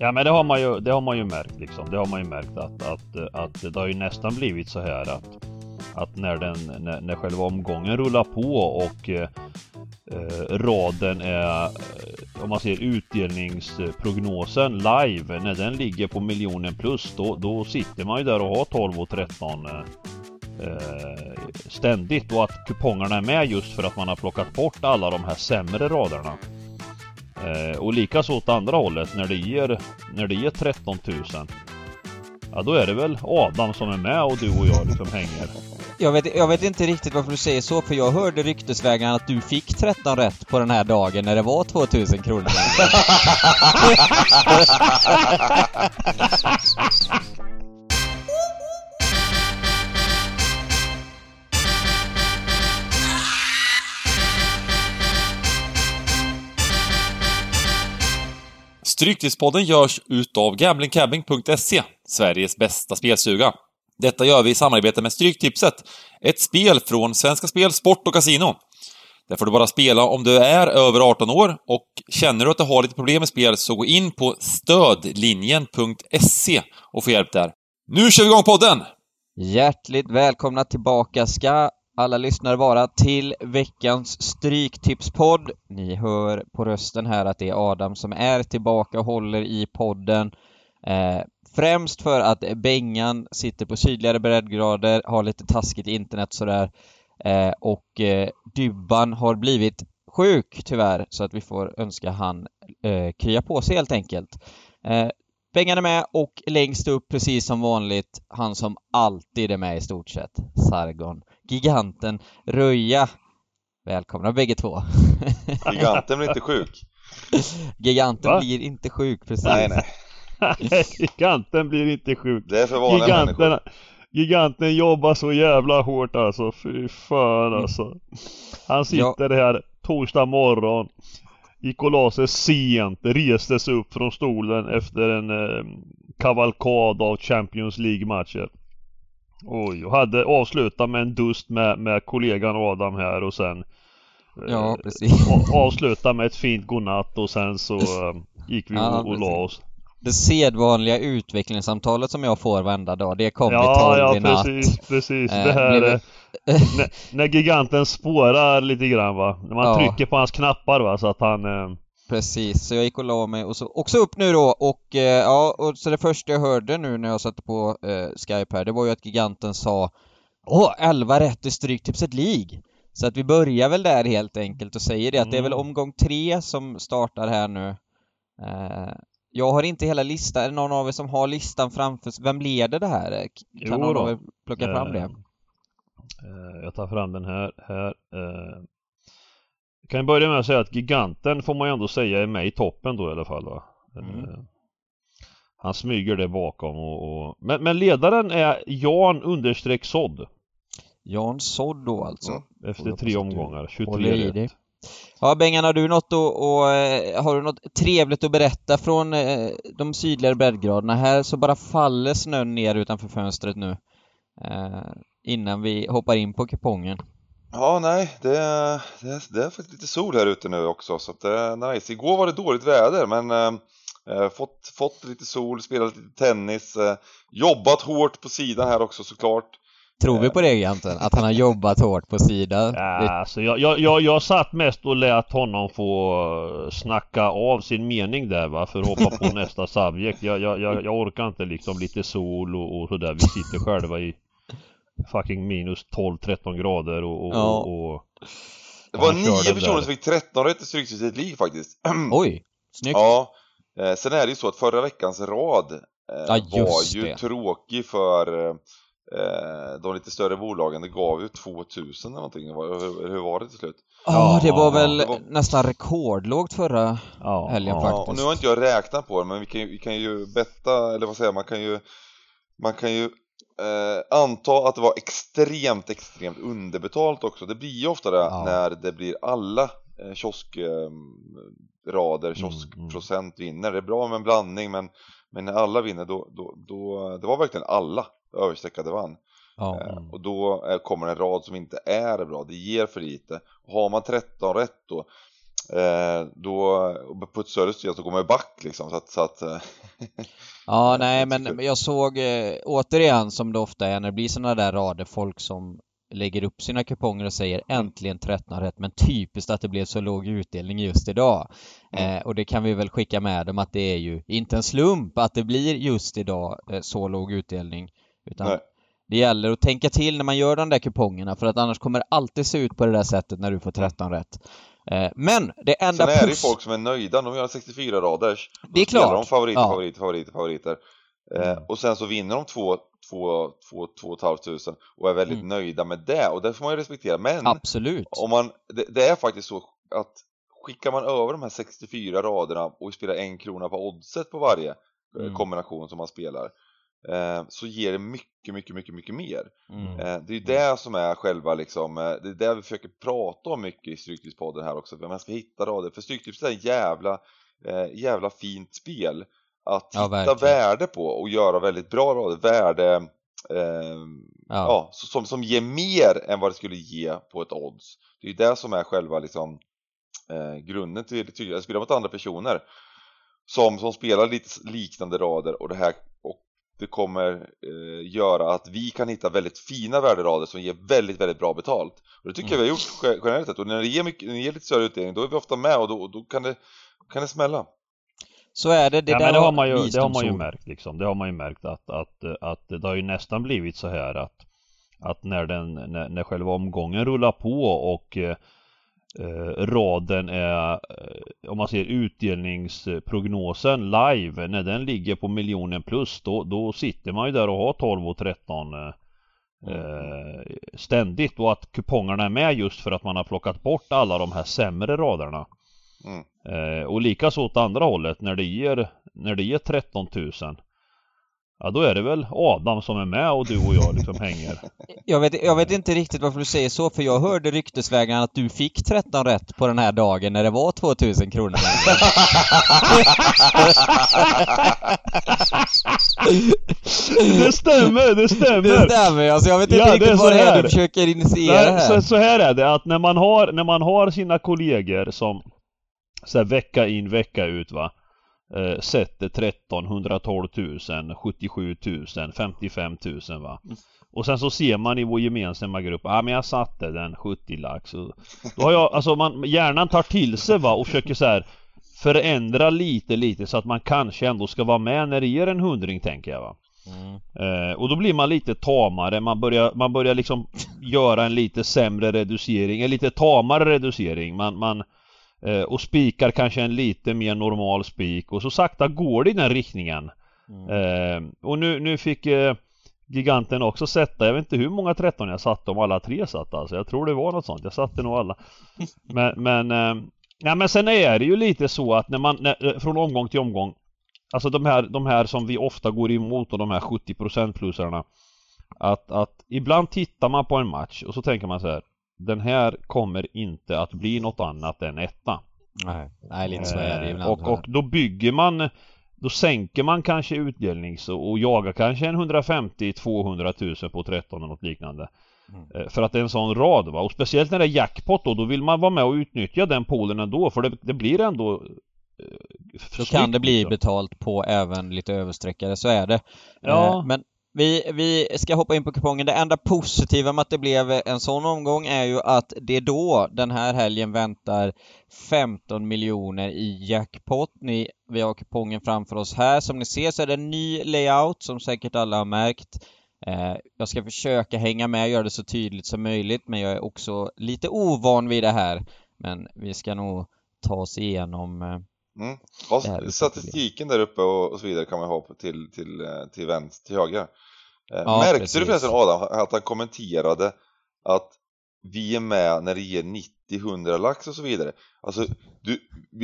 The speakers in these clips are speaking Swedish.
Ja men det har man ju, det har man ju märkt liksom. Det har man ju märkt att, att, att det har ju nästan blivit så här att, att när, den, när, när själva omgången rullar på och eh, eh raden är, eh, om man ser utdelningsprognosen live, när den ligger på miljonen plus då, då sitter man ju där och har 12 och 13 eh, eh, ständigt och att kupongerna är med just för att man har plockat bort alla de här sämre raderna. Eh, och likaså åt andra hållet när det ger, när det ger 13 000 Ja då är det väl Adam som är med och du och jag liksom hänger. Jag vet, jag vet inte riktigt varför du säger så, för jag hörde ryktesvägen att du fick 13 rätt på den här dagen när det var 2000 kronor. Stryktipspodden görs utav gamblingcabbing.se, Sveriges bästa spelsuga. Detta gör vi i samarbete med Stryktipset, ett spel från Svenska Spel, Sport och Casino. Där får du bara spela om du är över 18 år och känner du att du har lite problem med spel så gå in på stödlinjen.se och få hjälp där. Nu kör vi igång podden! Hjärtligt välkomna tillbaka ska alla lyssnare vara till veckans Stryktipspodd. Ni hör på rösten här att det är Adam som är tillbaka och håller i podden. Eh, främst för att Bengan sitter på sydligare breddgrader, har lite taskigt internet sådär. Eh, och eh, Dybban har blivit sjuk tyvärr, så att vi får önska han eh, krya på sig helt enkelt. Eh, Bengan är med och längst upp precis som vanligt, han som alltid är med i stort sett, Sargon giganten Röja. Välkomna bägge två. Giganten blir inte sjuk. Giganten Va? blir inte sjuk, precis. Nej, nej. giganten blir inte sjuk. Det är för vanliga giganten, människor. Giganten jobbar så jävla hårt alltså, fy fan alltså. Han sitter ja. här torsdag morgon. Gick och la sig sent, reste sig upp från stolen efter en eh, kavalkad av Champions League-matcher. Oj, och hade avslutat med en dust med, med kollegan Adam här och sen Ja, eh, precis. avsluta med ett fint godnatt och sen så eh, gick vi ja, och, och la oss. Det sedvanliga utvecklingssamtalet som jag får varenda dag, det kom ja, vid 12 ja, i natt. Ja, precis, precis. Eh, det här blev... när, när, giganten spårar lite grann va. När man ja. trycker på hans knappar va, så att han eh, Precis, så jag gick och la mig och så också upp nu då och eh, ja, och så det första jag hörde nu när jag satte på eh, Skype här, det var ju att giganten sa Åh, 11 rätt i Stryktipset League! Så att vi börjar väl där helt enkelt och säger det att det är väl mm. omgång tre som startar här nu. Eh, jag har inte hela listan, är det någon av er som har listan framför sig? Vem leder det här? Kan jo någon då. av er plocka fram det? Eh, eh, jag tar fram den här, här. Kan jag börja med att säga att giganten får man ju ändå säga är med i toppen då i alla fall va? Mm. Eh, han smyger det bakom och, och... Men, men, ledaren är Jan understreck sådd. Jan sådd då alltså? Mm. Efter tre omgångar, 23 rätt. Ja Bengan, har du något och, och, eh, har du något trevligt att berätta från eh, de sydligare breddgraderna? Här så bara faller snön ner utanför fönstret nu. Eh, innan vi hoppar in på kupongen. Ja, nej, det, det, det är faktiskt lite sol här ute nu också så att det är nice. Igår var det dåligt väder men eh, fått, fått lite sol, spelat lite tennis, eh, jobbat hårt på sidan här också såklart. Tror vi på det egentligen? Att han har jobbat hårt på sidan? Ja, alltså jag, jag, jag, jag satt mest och lät honom få snacka av sin mening där va, för att hoppa på nästa subjekt. Jag, jag, jag, jag orkar inte liksom lite sol och, och sådär. Vi sitter själva i fucking minus 12-13 grader och, och, ja. och, och Det var nio personer som fick 13 rätt i Stryktipset League faktiskt. Oj, snyggt. Ja. Eh, sen är det ju så att förra veckans rad eh, ja, var ju det. tråkig för eh, de lite större bolagen. Det gav ju 2000 eller någonting. Hur, hur var det till slut? Ja, det var väl det var... nästan rekordlågt förra ja, helgen ja. faktiskt. Och nu har inte jag räknat på det, men vi kan, vi kan ju betta, eller vad säger man kan ju man kan ju eh, anta att det var extremt, extremt underbetalt också. Det blir ju ofta det ja. när det blir alla kioskrader, eh, kioskprocent mm, mm. vinner. Det är bra med en blandning men, men när alla vinner då, då, då det var verkligen alla överstreckade vann. Ja. Eh, och då eh, kommer en rad som inte är bra, det ger för lite. Och har man 13 rätt då då, på ett större system så går man ju back liksom så att, så att eh, Ja, nej men jag såg eh, återigen som det ofta är när det blir sådana där rader, folk som lägger upp sina kuponger och säger äntligen 13 rätt men typiskt att det blev så låg utdelning just idag. Mm. Eh, och det kan vi väl skicka med dem att det är ju inte en slump att det blir just idag eh, så låg utdelning. Utan Nej. det gäller att tänka till när man gör de där kupongerna för att annars kommer det alltid se ut på det där sättet när du får 13 rätt. Eh, men det enda Sen är det ju folk som är nöjda, de gör 64 raders. Det är klart. de favoriter, ja. favoriter, favoriter, favoriter. Mm. Och sen så vinner de två, två, två, två och halvt tusen och är väldigt mm. nöjda med det och det får man ju respektera. Men Absolut. Om man, det, det, är faktiskt så att skickar man över de här 64 raderna och spelar en krona på oddset på varje eh, mm. kombination som man spelar så ger det mycket, mycket, mycket, mycket mer. Mm. Eh, det är ju det som är själva liksom, eh, det är det vi försöker prata om mycket i Stryktipspodden här också, för man ska hitta rader, för Stryktipset är ett jävla, eh, jävla fint spel att ja, hitta verkligen. värde på och göra väldigt bra rader, värde eh, ja. ja. som, som ger mer än vad det skulle ge på ett odds. Det är ju det som är själva liksom eh, grunden till, till att spela mot andra personer som, som spelar lite liknande rader och det här och det kommer eh, göra att vi kan hitta väldigt fina värderader som ger väldigt, väldigt bra betalt. Och det tycker mm. jag vi har gjort generellt sett och när det ger, mycket, när det ger lite större utdelning då är vi ofta med och då, då kan, det, kan det smälla. Så är det. Det, ja, men det har man ju, det har man ju märkt liksom. Det har man ju märkt att, att, att det har ju nästan blivit så här att att när den, när, när själva omgången rullar på och eh, raden är, eh, om man ser utdelningsprognosen live, när den ligger på miljonen plus då, då sitter man ju där och har 12 och 13 eh, mm. ständigt och att kupongerna är med just för att man har plockat bort alla de här sämre raderna. Mm. Eh, och likaså åt andra hållet när det ger, när det ger 13 000 Ja då är det väl Adam som är med och du och jag liksom hänger. Jag vet, jag vet inte riktigt varför du säger så för jag hörde ryktesvägen att du fick 13 rätt på den här dagen när det var 2000 kronor. det stämmer, det stämmer! Det stämmer alltså jag vet inte ja, riktigt vad det är du försöker initiera här. Så, så här är det att när man har, när man har sina kollegor som så här, vecka in vecka ut va eh, sätter 13, 112 000, 77 000, 55 000 va. Mm. Och sen så ser man i vår gemensamma grupp, ja ah, men jag satte den 70 lax. Och då har jag, alltså man, hjärnan tar till sig va och försöker så här förändra lite lite så att man kanske ändå ska vara med när det ger en hundring tänker jag va. Mm. Eh, och då blir man lite tamare, man börjar, man börjar liksom göra en lite sämre reducering, en lite tamare reducering. Man, man och spikar kanske en lite mer normal spik och så sakta går det i den riktningen. Mm. Eh, och nu, nu fick eh, Giganten också sätta, jag vet inte hur många 13 jag satte om alla tre satt alltså. Jag tror det var något sånt, jag satte nog alla. Men, men, eh, ja, men sen är det ju lite så att när man, när, eh, från omgång till omgång Alltså de här, de här som vi ofta går emot och de här 70% plusarna att, att ibland tittar man på en match och så tänker man så här den här kommer inte att bli något annat än etta. Nej, nej lite så är det ibland. Och, och då bygger man då sänker man kanske utdelnings och, och jagar kanske en 150-200 000 på 13 eller något liknande. Mm. Eh, för att det är en sån rad va. Och speciellt när det är jackpot då, då vill man vara med och utnyttja den poolen ändå för det, det blir ändå eh, Då kan det bli liksom. betalt på även lite översträckare, så är det. Ja. Eh, men vi, vi ska hoppa in på kupongen. Det enda positiva med att det blev en sån omgång är ju att det är då den här helgen väntar 15 miljoner i jackpot. Ni, vi har kupongen framför oss här. Som ni ser så är det en ny layout som säkert alla har märkt. Eh, jag ska försöka hänga med och göra det så tydligt som möjligt men jag är också lite ovan vid det här. Men vi ska nog ta oss igenom eh, Mm. Statistiken där uppe och, och, så vidare kan man ha till, till, eh, till vänster, till höger. Eh, ja, Märkte precis. du förresten Adam att han kommenterade att vi är med när det ger 90-100 lax och så vidare. Alltså, du,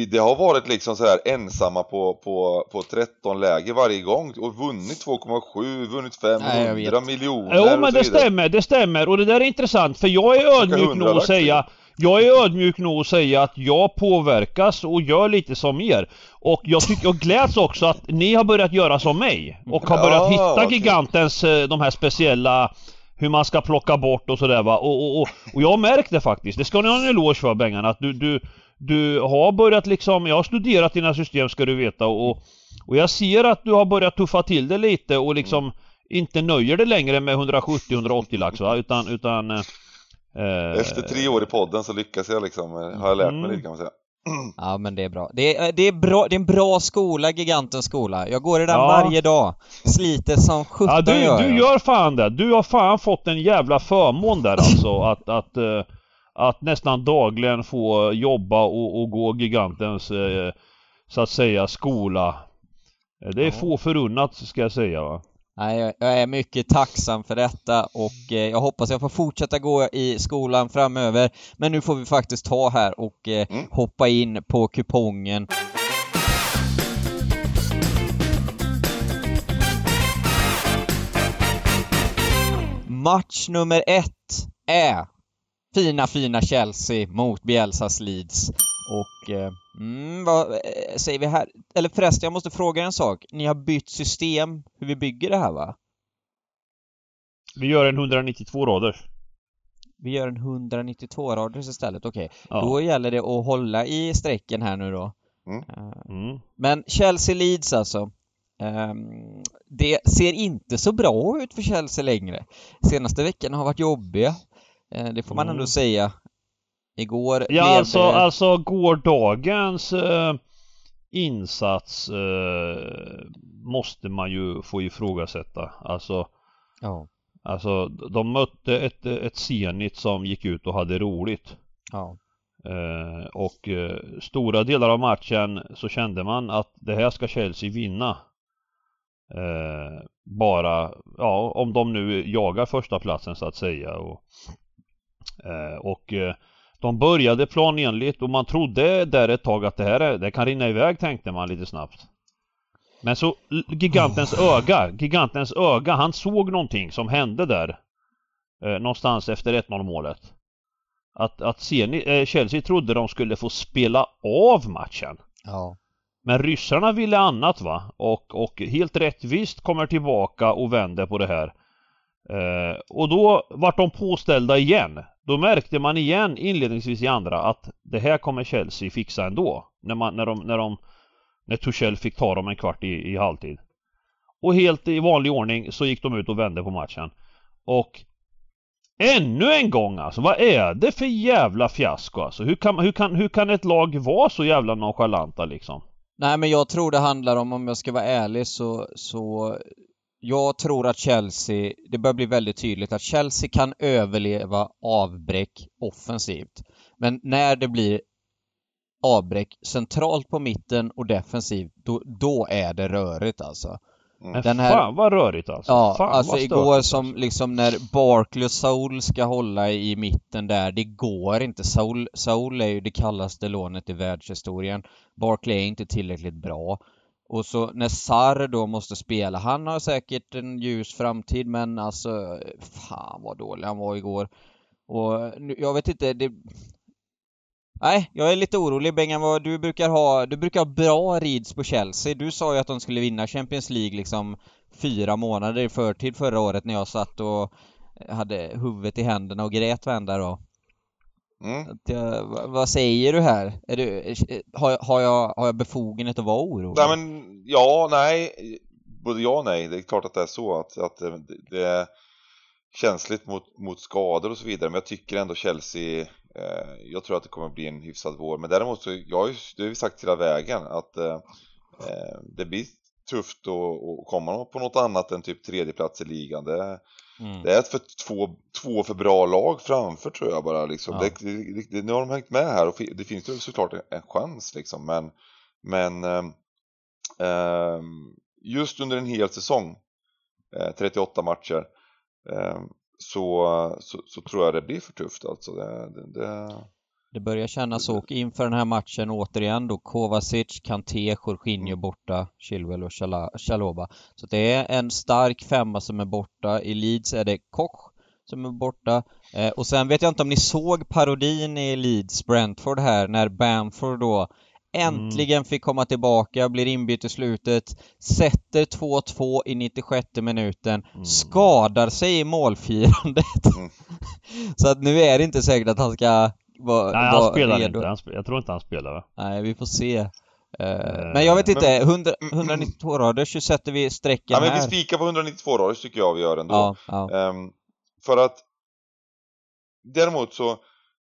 det har varit liksom så här ensamma på, på, på 13 läger varje gång och vunnit 2,7, vunnit 500 miljoner Jo men det stämmer, det stämmer och det där är intressant för jag är ödmjuk nog att säga jag är ödmjuk nog att säga att jag påverkas och gör lite som er. Och jag tycker, och gläds också att ni har börjat göra som mig. Och har börjat hitta gigantens, eh, de här speciella hur man ska plocka bort och sådär va. Och, och, och, och jag har märkt det faktiskt. Det ska ni ha en eloge för Bengan att du, du, du har börjat liksom, jag har studerat dina system ska du veta och, och jag ser att du har börjat tuffa till det lite och liksom mm. inte nöjer dig längre med 170-180 lax va, utan, utan eh, Efter tre år i podden så lyckas jag liksom, har jag lärt mig mm. lite kan man säga. Ja men det är bra. Det är, det är bra, det är en bra skola, Gigantens skola. Jag går i den ja. varje dag. Sliter som sjutton ja, du, gör du gör fan det. Du har fan fått en jävla förmån där alltså. att, att, uh, att nästan dagligen få jobba och, och gå Gigantens så att säga skola. Det är ja. få förunnat ska jag säga va. Nej, jag är mycket tacksam för detta och eh, jag hoppas jag får fortsätta gå i skolan framöver. Men nu får vi faktiskt ta här och eh, mm. hoppa in på kupongen. Match nummer ett är fina, fina Chelsea mot Bielsas Leeds. Och eh, Mm, vad eh, säger vi här? Eller förresten, jag måste fråga en sak. Ni har bytt system hur vi bygger det här va? Vi gör en 192 raders. Vi gör en 192 raders istället, okej. Okay. Ja. Då gäller det att hålla i strecken här nu då. Mm. Eh, mm. Men Chelsea Leeds alltså. Um, det ser inte så bra ut för Chelsea längre. Senaste veckorna har varit jobbiga. Uh, det får man ändå mm. säga. Igår Ja blev alltså, alltså gårdagens eh, insats eh, måste man ju få ifrågasätta. Alltså Ja Alltså de mötte ett, ett Zenit som gick ut och hade roligt. Ja. Eh, och eh, stora delar av matchen så kände man att det här ska Chelsea vinna. Eh, bara, ja om de nu jagar första platsen så att säga. Och, eh, och de började planenligt och man trodde där ett tag att det här det kan rinna iväg tänkte man lite snabbt. Men så gigantens oh. öga, gigantens öga, han såg någonting som hände där. Eh, någonstans efter 1-0 målet. Att, att Seni, eh, Chelsea trodde de skulle få spela av matchen. Ja. Men ryssarna ville annat va? Och, och helt rättvist kommer tillbaka och vänder på det här. Eh, och då vart de påställda igen. Då märkte man igen inledningsvis i andra att det här kommer Chelsea fixa ändå. När, man, när, de, när, de, när Tuchel fick ta dem en kvart i, i halvtid. Och helt i vanlig ordning så gick de ut och vände på matchen. Och Ännu en gång alltså, vad är det för jävla fiasko alltså? Hur kan, hur kan, hur kan ett lag vara så jävla nonchalanta liksom? Nej men jag tror det handlar om, om jag ska vara ärlig så, så jag tror att Chelsea, det börjar bli väldigt tydligt att Chelsea kan överleva avbräck offensivt. Men när det blir avbräck centralt på mitten och defensivt, då, då är det rörigt alltså. Men Den här... fan vad rörigt alltså. Ja, fan alltså igår som alltså. liksom när Barkley och Saul ska hålla i mitten där, det går inte. Saul, Saul är ju det kallaste lånet i världshistorien. Barkley är inte tillräckligt bra. Och så när Sar då måste spela, han har säkert en ljus framtid men alltså fan vad dålig han var igår. Och nu, jag vet inte, det... Nej, jag är lite orolig Bengan, vad du brukar ha, du brukar ha bra rids på Chelsea. Du sa ju att de skulle vinna Champions League liksom fyra månader i förtid förra året när jag satt och hade huvudet i händerna och grät varenda dag. Mm. Jag, vad säger du här? Är du, har, har, jag, har jag befogenhet att vara orolig? Nej men, ja, nej. Både ja och nej. Det är klart att det är så att, att det, det är känsligt mot, mot skador och så vidare. Men jag tycker ändå Chelsea, eh, jag tror att det kommer bli en hyfsad vår. Men däremot så, jag har ju, det har vi sagt hela vägen att eh, eh det blir tufft att, att komma på något annat än typ tredje plats i ligan. Det, Mm. Det är för två, två för bra lag framför tror jag bara liksom. Ja. Det, det, det, nu har de hängt med här och det finns ju såklart en, en chans liksom men men eh, just under en hel säsong eh, 38 matcher eh, så, så, så, tror jag det blir för tufft alltså. Det, det, det börjar kännas så. Inför den här matchen återigen då Kovacic, Kanté, Jorginho mm. borta, Chilwell och Chaloba. Så det är en stark femma som är borta. I Leeds är det Koch som är borta. Eh, och sen vet jag inte om ni såg parodin i Leeds Brentford här när Bamford då äntligen mm. fick komma tillbaka, blir inbytt i slutet, sätter 2-2 i 96 minuten, mm. skadar sig i målfirandet. Mm. Så att nu är det inte säkert att han ska var Nej han var spelar redo. inte, han sp- jag tror inte han spelar va? Nej, vi får se. Eh, Eh, men jag vet inte, men- 100, 192 rader så sätter vi strecken Ja, men vi här. spikar på 192 raders tycker jag vi gör ändå. Ja, ja. Ehm, för att däremot så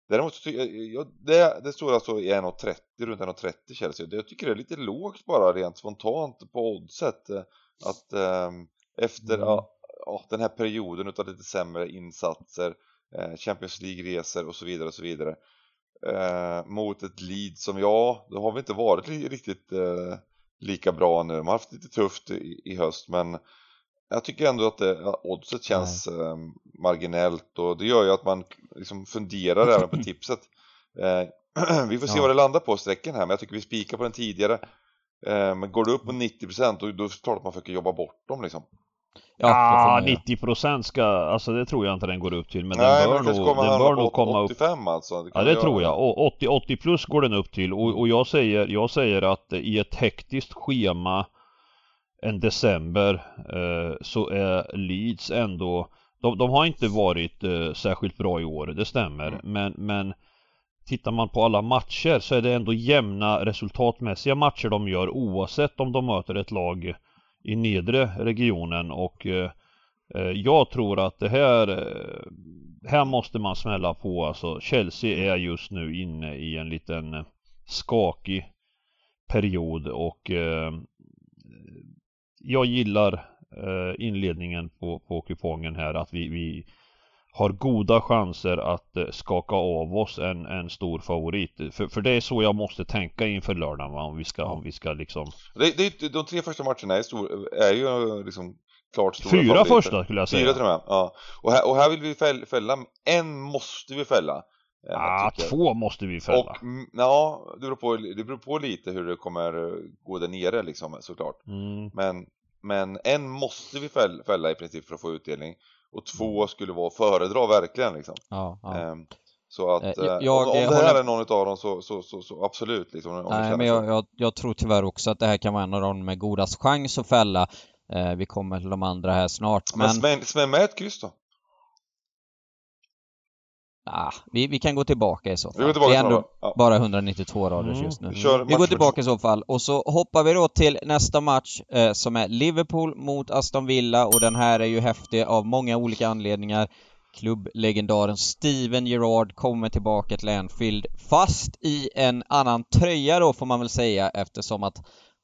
Däremot så tycker jag, det, det står alltså i 1,30, runt 1,30 Chelsea. Jag tycker det är lite lågt bara rent spontant på oddset. eh, Att ehm, efter Mm. ja, den här perioden utav lite sämre insatser, Champions League-resor och så vidare och så vidare. Eh, mot ett lead som, ja, då har vi inte varit riktigt eh, lika bra nu. Man har haft lite tufft i, i höst men jag tycker ändå att det, oddset känns eh, marginellt och det gör ju att man liksom funderar även på tipset. Eh, vi får se Ja. vad det landar på strecken här men jag tycker vi spikar på den tidigare. Eh, men går det upp på 90% då, då är det klart att man försöker jobba bort dem liksom. Ja, det ah, man göra. 90% ska, alltså det tror jag inte den går upp till men Nej den men bör det kanske nog, kommer den bör nog komma upp 85 alltså. Ja kan det göra. tror jag, och 80, 80 plus går den upp till och, och jag säger, jag säger att i ett hektiskt schema en december eh, så är Leeds ändå de, de har inte varit eh, särskilt bra i år, det stämmer Mm. men, men Tittar man på alla matcher så är det ändå jämna resultatmässiga matcher de gör oavsett om de möter ett lag i nedre regionen och eh, eh, jag tror att det här eh, här måste man smälla på alltså. Chelsea är just nu inne i en liten skakig period och jag gillar inledningen på, på kupongen här att vi, vi har goda chanser att eh, skaka av oss en, en stor favorit. För, för det är så jag måste tänka inför lördagen va? om vi ska, om vi ska liksom Det, det, de tre första matcherna är, stor, är ju liksom klart stora Fyra favoriter. första skulle jag säga. Fyra till och med, ja. Och här, och här vill vi fäll, fälla, en måste vi fälla. eh, Ah, jag. två måste vi fälla. Och mm, ja, det beror, på, det beror på lite hur det kommer eh, gå där nere liksom såklart. Mm. Men, men en måste vi fälla, fälla i princip för att få utdelning. Och två skulle vara att föredra verkligen liksom. Ja, ja. Ehm, så att Eh, eh, jag- om, om jag det här håller- är någon av dem så, så, så, så absolut liksom. Nej, men jag, jag, tror tyvärr också att det här kan vara en av de med godast chans att fälla. Eh, vi kommer till de andra här snart, Men men smäll med ett kryss då. Ah, vi, vi kan gå tillbaka i så fall. Vi går tillbaka det är ändå. Ja. bara 192 raders Mm. just nu. Vi kör Vi går tillbaka i så fall och så hoppar vi då till nästa match eh, som är Liverpool mot Aston Villa och den här är ju häftig av många olika anledningar. Klubblegendaren Steven Gerrard kommer tillbaka till Anfield fast i en annan tröja då får man väl säga eftersom att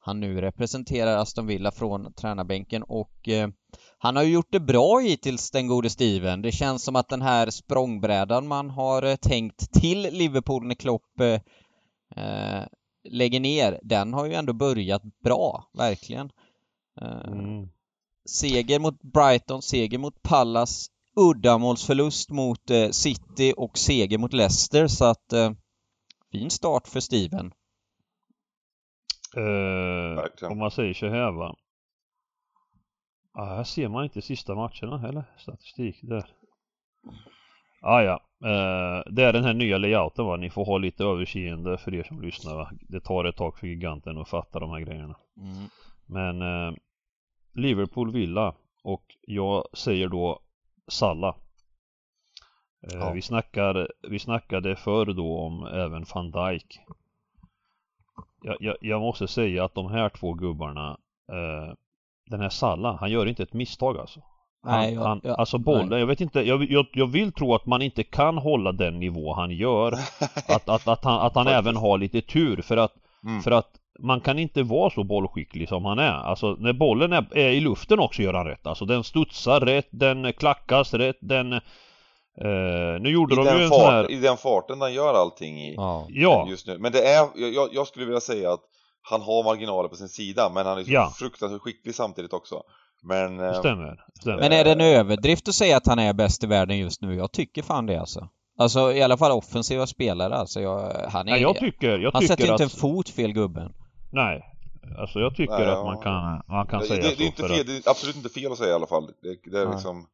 han nu representerar Aston Villa från tränarbänken och eh, han har ju gjort det bra hittills den gode Steven. Det känns som att den här språngbrädan man har eh, tänkt till Liverpool när Klopp eh, eh, lägger ner, den har ju ändå börjat bra, verkligen. Eh, Mm. Seger mot Brighton, seger mot Pallas, uddamålsförlust mot City och seger mot Leicester så att fin start för Steven. Eh, om man säger så här va. Ah, här ser man inte sista matcherna eller? Statistik där. Ah, ja, eh, det är den här nya layouten va. Ni får ha lite överseende för er som lyssnar va. Det tar ett tag för giganten att fatta de här grejerna. Mm. Men eh, Liverpool Villa och jag säger då Salla. Eh, Ja. vi, snackar, vi snackade förr då om även van Dijk. Jag, jag, jag måste säga att de här två gubbarna eh, Den här Salla, han gör inte ett misstag alltså. Han, Nej, jag- han, jag- alltså bollen, nej. jag vet inte, jag, jag, jag vill tro att man inte kan hålla den nivå han gör. att, att, att han, att han även har lite tur för att Mm. för att man kan inte vara så bollskicklig som han är. Alltså när bollen är, är i luften också gör han rätt. Alltså den studsar rätt, den klackas rätt, den... Eh, nu gjorde I, de ju den en sån fart, här... I den farten han gör allting i Ja. Ja, just nu. Men det är, jag, jag skulle vilja säga att han har marginaler på sin sida men han är så Ja. fruktansvärt skicklig samtidigt också. Men... det eh, stämmer. stämmer. Men är det en överdrift att säga att han är bäst i världen just nu? Jag tycker fan det alltså. Alltså i alla fall offensiva spelare alltså. Jag, han är... Nej, jag tycker, jag han sätter tycker inte att... en fot fel gubben. Nej. Alltså jag tycker Nej, att man kan, man kan det, säga det, så det, är inte fel, att... det är absolut inte fel att säga i alla fall. Det, det är Nej. liksom...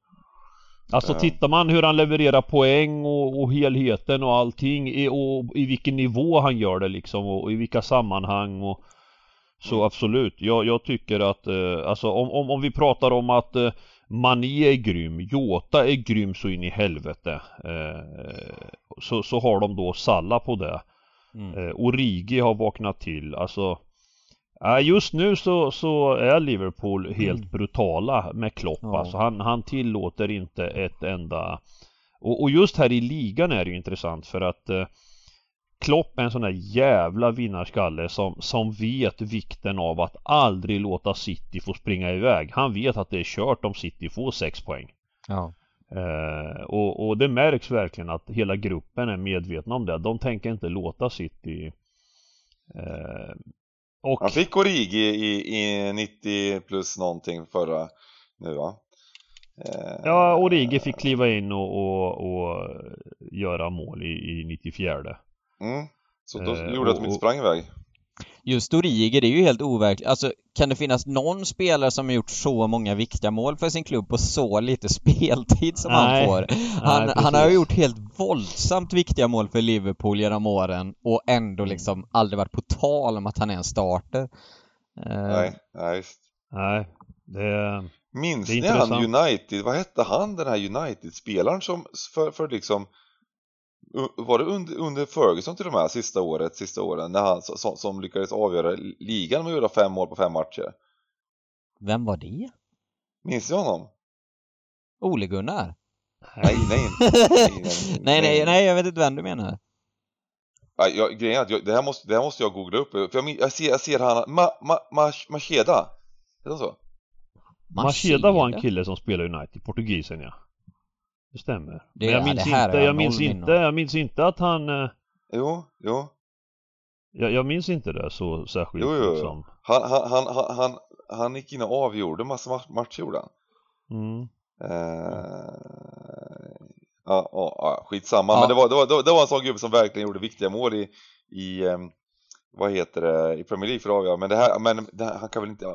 Alltså Ja. tittar man hur han levererar poäng och, och helheten och allting i, och i vilken nivå han gör det liksom och i vilka sammanhang och så Mm. absolut. Jag, jag tycker att eh, alltså om, om, om vi pratar om att eh, Mané är grym, Jota är grym så in i helvete. Eh, så, så har de då Salla på det. Mm. Eh, Origi har vaknat till, alltså just nu så, så är Liverpool helt mm. brutala med Klopp ja. alltså. Han, han tillåter inte ett enda och, och, just här i ligan är det ju intressant för att eh, Klopp är en sån där jävla vinnarskalle som, som vet vikten av att aldrig låta City få springa iväg. Han vet att det är kört om City får 6 poäng. Ja. Eh, och, och det märks verkligen att hela gruppen är medvetna om det. De tänker inte låta City eh, och... Han fick Origi i, i 90 plus någonting förra nu va? Eh, ja, Origi fick kliva in och, och, och göra mål i, i 94 mm. Så då eh, gjorde att de inte sprang iväg Just Origi, det är ju helt overkligt. Alltså, kan det finnas någon spelare som har gjort så många viktiga mål för sin klubb på så lite speltid som nej, han får? Han, nej, han har gjort helt våldsamt viktiga mål för Liverpool genom åren och ändå mm. liksom aldrig varit på tal om att han är en starter. Uh... Nej, nej visst. Nej, det... Minns det är ni han United, vad hette han den här United-spelaren som för, för liksom var det under, under Ferguson till och med, sista året, sista åren, när han, som, som lyckades avgöra ligan med att göra fem mål på fem matcher? Vem var det? Minns du honom? Ole-Gunnar? Nej, nej, nej, nej, nej, nej, jag vet inte vem du menar. Ja, jag, grejen är att jag, det, här måste, det här måste jag googla upp, för jag, jag, ser, jag ser han, ma, ma, ma, Macheda, heter han så? Macheda var en kille som spelade United, portugisen ja. Det stämmer. Det, Men jag minns inte, jag minns inte, jag minns inte att han... Eh, jo, jo. Jag, jag minns inte det så särskilt jo, jo, jo. Liksom. Han, han, han, han, han gick in och avgjorde massa matcher gjorde han. Mm. Eh, ja, ja, ja, skitsamma. Ja. Men det var, det, var, det var en sån gubbe som verkligen gjorde viktiga mål i, i um, vad heter det, i Premier League för att avgöra. Men det här, men det här, han kan väl inte,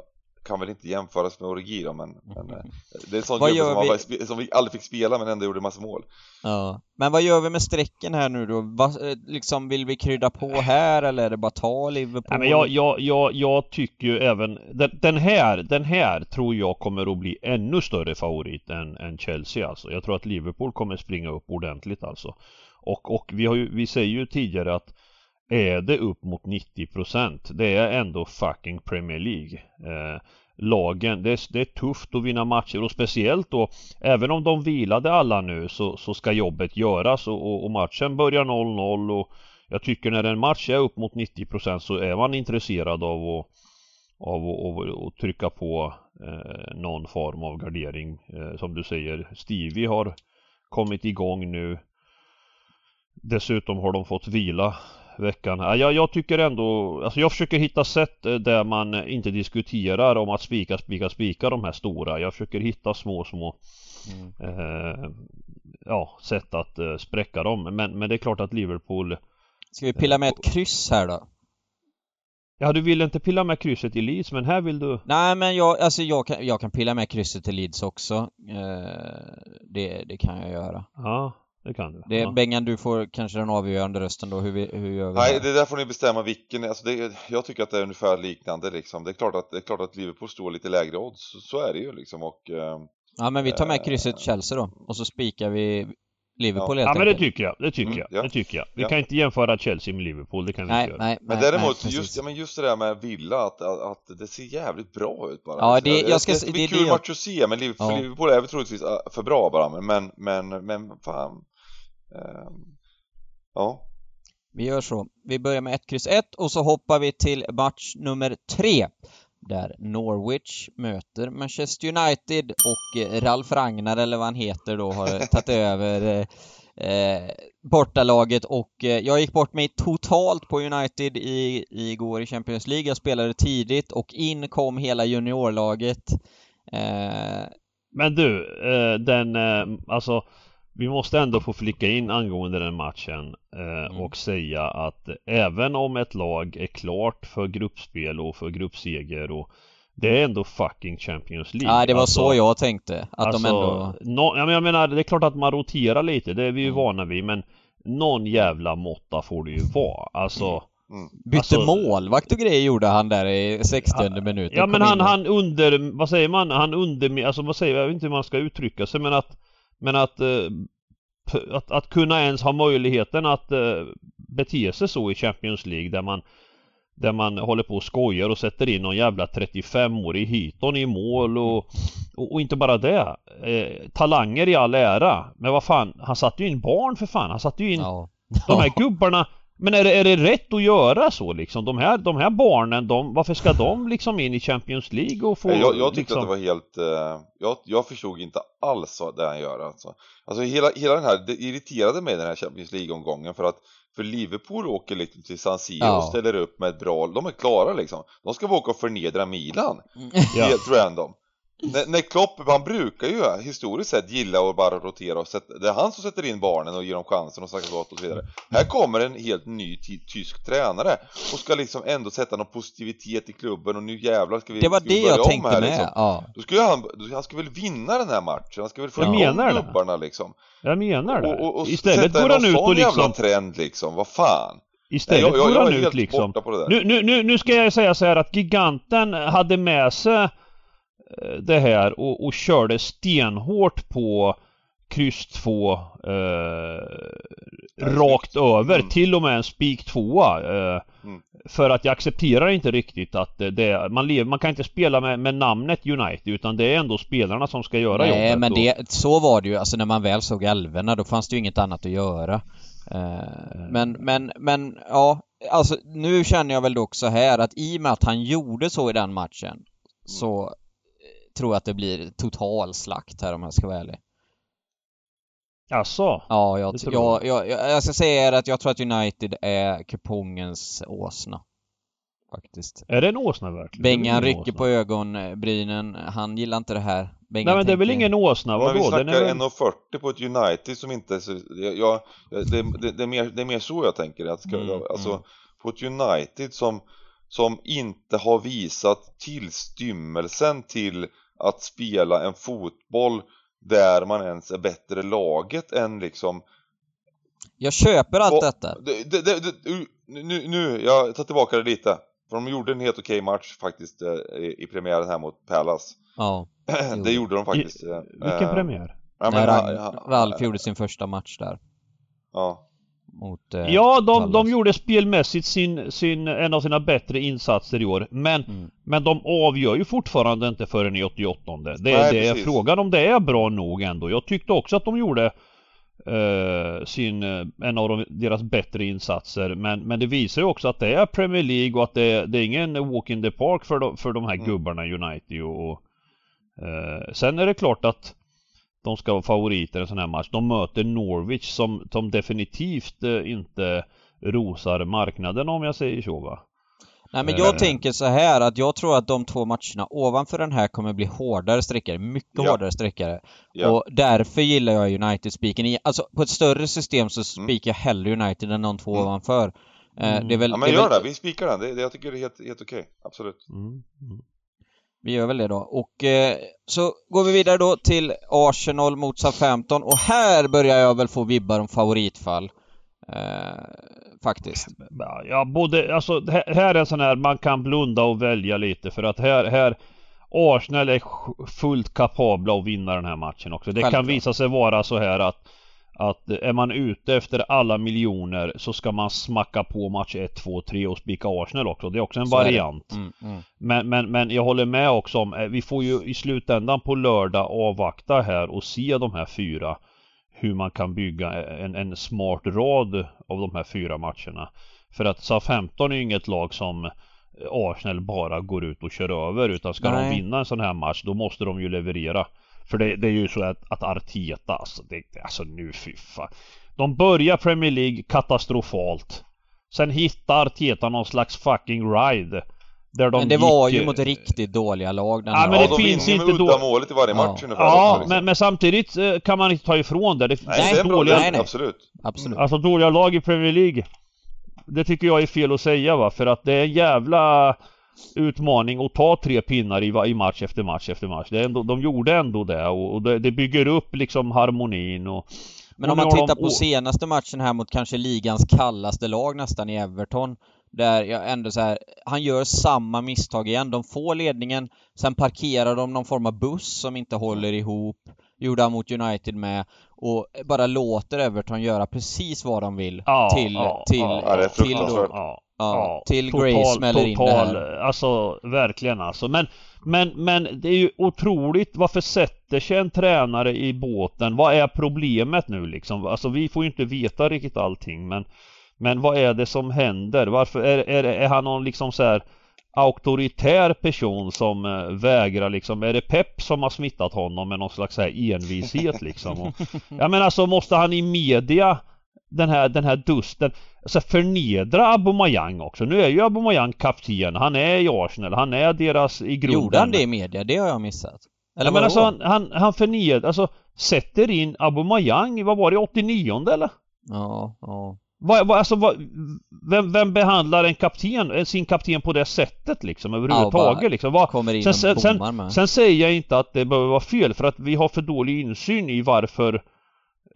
kan väl inte jämföras med Origi då, men, men eh, det är en sån gubbe som, vi... som vi aldrig fick spela men ändå gjorde massa mål. Ja, men vad gör vi med strecken här nu då? Va, eh, liksom, vill vi krydda på här eller är det bara ta Liverpool? Nej, men jag, jag, jag, jag tycker ju även, den, den, här, den här tror jag kommer att bli ännu större favorit än, än Chelsea alltså. Jag tror att Liverpool kommer springa upp ordentligt alltså. Och, och vi, har ju, vi säger ju tidigare att är det upp mot 90% det är ändå fucking Premier League. Eh, lagen, det är, det är tufft att vinna matcher och speciellt då även om de vilade alla nu så, så ska jobbet göras och, och, och matchen börjar 0-0 och jag tycker när en match är upp mot 90% så är man intresserad av att av att trycka på eh, någon form av gardering. Eh, som du säger, Stevie har kommit igång nu. Dessutom har de fått vila veckan. Ja, jag, jag tycker ändå, alltså jag försöker hitta sätt eh, där man inte diskuterar om att spika, spika, spika de här stora. Jag försöker hitta små, små mm. eh, ja, sätt att eh, spräcka dem. Men, men det är klart att Liverpool Ska vi pilla med ett kryss här då? Ja, du vill inte pilla med krysset i Leeds, men här vill du... Nej, men jag, alltså jag kan, jag kan pilla med krysset i Leeds också. Eh, det, det kan jag göra. Ja, det kan du. Det, ja. Bengan, du får kanske den avgörande rösten då, hur, vi, hur gör vi? Nej, det där får ni bestämma vilken, alltså det, jag tycker att det är ungefär liknande liksom. Det är klart att, det är klart att Liverpool står lite lägre odds, så, så är det ju liksom och... Eh, ja, men vi tar med krysset Chelsea då, och så spikar vi Liverpool ja. helt Ja men det tycker jag, det tycker mm, jag, ja. det tycker jag. Vi ja. kan inte jämföra Chelsea med Liverpool, det kan vi nej, inte göra. Nej, men däremot, nej, just, ja, men just det där med Villa, att, att, det ser jävligt bra ut bara. Ja, det, jag ska, det ska bli kul match att se, men Liverpool, ja. Liverpool är väl troligtvis äh, för bra bara, men, men, men fan. Ehm, ja. Vi gör så. Vi börjar med 1, kryss 1 och så hoppar vi till match nummer 3 där Norwich möter Manchester United och eh, Ralf Ragnar eller vad han heter då har tagit över eh, bortalaget och eh, jag gick bort mig totalt på United i, igår i Champions League. Jag spelade tidigt och in kom hela juniorlaget. Eh, Men du, eh, den, eh, alltså vi måste ändå få flicka in angående den matchen eh, mm. och säga att även om ett lag är klart för gruppspel och för gruppseger och det är ändå fucking Champions League. Nej, det var alltså, så jag tänkte. Att alltså, de ändå... No, jag menar, det är klart att man roterar lite, det är vi ju mm. vana vid, men någon jävla måtta får det ju vara. Alltså, Mm. Bytte alltså, målvakt och grejer gjorde han där i 60 minuten. Ja men han, han under, vad säger man, han under, alltså vad säger jag, jag vet inte hur man ska uttrycka sig men att Men att eh, att, att kunna ens ha möjligheten att uh, bete sig så i Champions League där man där man håller på och skojar och sätter in någon jävla 35-årig Hiton i mål och, och, och, inte bara det. Eh, talanger i all ära. Men vad fan, han satte ju in barn för fan. Han satte ju in ja. de här gubbarna. Men är det, är det rätt att göra så liksom? De här, de här barnen, de, varför ska de liksom in i Champions League och få... Jag, jag tyckte liksom... att det var helt... Eh, jag, jag förstod inte alls vad det han gör alltså. Alltså hela, hela den här, det irriterade mig den här Champions League-omgången för att för Liverpool åker liksom till San Siro ja. och ställer upp med ett bra, de är klara liksom. De ska åka och förnedra Milan. Mm. Helt random. När, när Klopp, han brukar ju historiskt sett gilla att bara rotera och sätta, det är han som sätter in barnen och ger dem chansen och snackar gott och så vidare. Här kommer en helt ny tysk tränare och ska liksom ändå sätta någon positivitet i klubben och nu jävlar ska vi Det var ska det jag tänkte här, med, liksom. ja. Då skulle han, han ska väl vinna den här matchen, han ska väl få menar klubbarna liksom. Jag menar det. Och, och, och Istället går han ut och liksom... jävla trend liksom, vad fan. Istället jag, jag, går han ut liksom. Nu, nu, nu, ska jag säga så här att giganten hade med sig det här och, och körde stenhårt på kryss 2 eh, rakt över, mm. till och med en spik 2 eh, mm. För att jag accepterar inte riktigt att det, man, lever, man kan inte spela med, med namnet United utan det är ändå spelarna som ska göra Nej, jobbet. Nej men det, så var det ju, alltså när man väl såg älvorna då fanns det ju inget annat att göra. Eh, men, men, men ja, alltså nu känner jag väl dock så här att i och med att han gjorde så i den matchen mm. så tror att det blir total slakt här om jag ska vara ärlig. Jaså? Ja, jag, jag, jag, jag, ska säga att jag tror att United är kupongens åsna. Faktiskt. Är det en åsna verkligen? Bengan rycker åsna? på ögonbrynen. Han gillar inte det här. Bengan Nej men det är väl ingen åsna? Vadå? Men vi snackar väl... 1,40 på ett United som inte så... Jag, det, det, det, är mer, det är mer så jag tänker. Att ska, mm, alltså, mm. på ett United som, som inte har visat tillstymmelsen till att spela en fotboll där man ens är bättre laget än liksom Jag köper allt och, detta. det, det, det, nu, nu, jag tar tillbaka det lite. För de gjorde en helt okej match faktiskt eh, i, i premiären här mot Palace Ja. Det gjorde de faktiskt I, eh, Vilken premiär? Ja, När Ralf gjorde sin första match där. Ja mot, eh, ja, de, de gjorde spelmässigt sin, sin, en av sina bättre insatser i år. Men, mm. men de avgör ju fortfarande inte förrän i 88. Det, Nej, det är frågan om det är bra nog ändå. Jag tyckte också att de gjorde eh, sin, eh, en av de, deras bättre insatser. Men, men det visar ju också att det är Premier League och att det, det är ingen walk in the park för de, för de här mm. gubbarna United och, och eh, Sen är det klart att de ska vara favoriter i en sån här match. De möter Norwich som, som definitivt eh, inte rosar marknaden om jag säger så va. Nej men jag eh. tänker så här att jag tror att de två matcherna ovanför den här kommer bli hårdare sträckare, mycket ja. hårdare sträckare. Ja. Och därför gillar jag United-spiken. Alltså på ett större system så mm. spikar jag hellre United än de två mm. ovanför. Eh, mm. Det är väl, ja men gör väl... det, vi spikar den. Det, det, jag tycker det är helt, helt okej, okay. absolut. Mm. Vi gör väl det då. Och eh, så går vi vidare då till Arsenal mot Southampton och här börjar jag väl få vibbar om favoritfall. Eh, faktiskt. Ja, både, alltså här är en sån här man kan blunda och välja lite för att här, här Arsenal är fullt kapabla att vinna den här matchen också. Det Självklart. kan visa sig vara så här att att är man ute efter alla miljoner så ska man smacka på match 1, 2, 3 och spika Arsenal också. Det är också en så variant. Mm, mm. Men, men, men jag håller med också om, eh, vi får ju i slutändan på lördag avvakta här och se de här fyra. Hur man kan bygga en, en smart rad av de här fyra matcherna. För att SA-15 är ju inget lag som Arsenal bara går ut och kör över utan ska Nej. de vinna en sån här match då måste de ju leverera. För det, det är ju så att, att Arteta, alltså, det, alltså nu fy fan. De börjar Premier League katastrofalt. Sen hittar Arteta någon slags fucking ride. Där de men det gick... var ju mot riktigt dåliga lag den Ja men det ja, de finns inte med udda målet i varje match ja. ungefär. Ja, liksom. men, men, samtidigt eh, kan man inte ta ifrån det. Det nej, finns det är dåliga... nej, nej. Absolut. Absolut. Alltså dåliga lag i Premier League. Det tycker jag är fel att säga va, för att det är en jävla utmaning att ta tre pinnar i, i match efter match efter match. Det ändå, de gjorde ändå det och, och det, det, bygger upp liksom harmonin och Men om man tittar på senaste matchen här mot kanske ligans kallaste lag nästan i Everton där jag ändå så här, han gör samma misstag igen. De får ledningen, sen parkerar de någon form av buss som inte håller ihop. Gjorde han mot United med och bara låter Everton göra precis vad de vill Ja, till, ja, till, ja, till då. Ja. ja, till total, Gray smäller in det här. Alltså verkligen alltså. Men, men, men det är ju otroligt varför sätter sig en tränare i båten? Vad är problemet nu liksom? Alltså vi får ju inte veta riktigt allting men Men vad är det som händer? Varför är, är, är han någon liksom så här auktoritär person som eh, vägrar liksom, är det Pep som har smittat honom med någon slags så här envishet liksom? Och, ja men alltså måste han i media den här, den här dusten, alltså förnedra Aubameyang också. Nu är ju Aubameyang kapten, han är i Arsenal, han är deras i grunden. Gjorde han det i media? Det har jag missat. Eller ja, men alltså han, han, han förnedrar, alltså sätter in Aubameyang, vad var det, 89 eller? Ja, ja. Vad, vad, alltså, vad, vem, vem behandlar en kapten, eh, sin kapten på det sättet liksom överhuvudtaget bara liksom? Vad, Kommer in sen, sen, sen, sen säger jag inte att det behöver vara fel för att vi har för dålig insyn i varför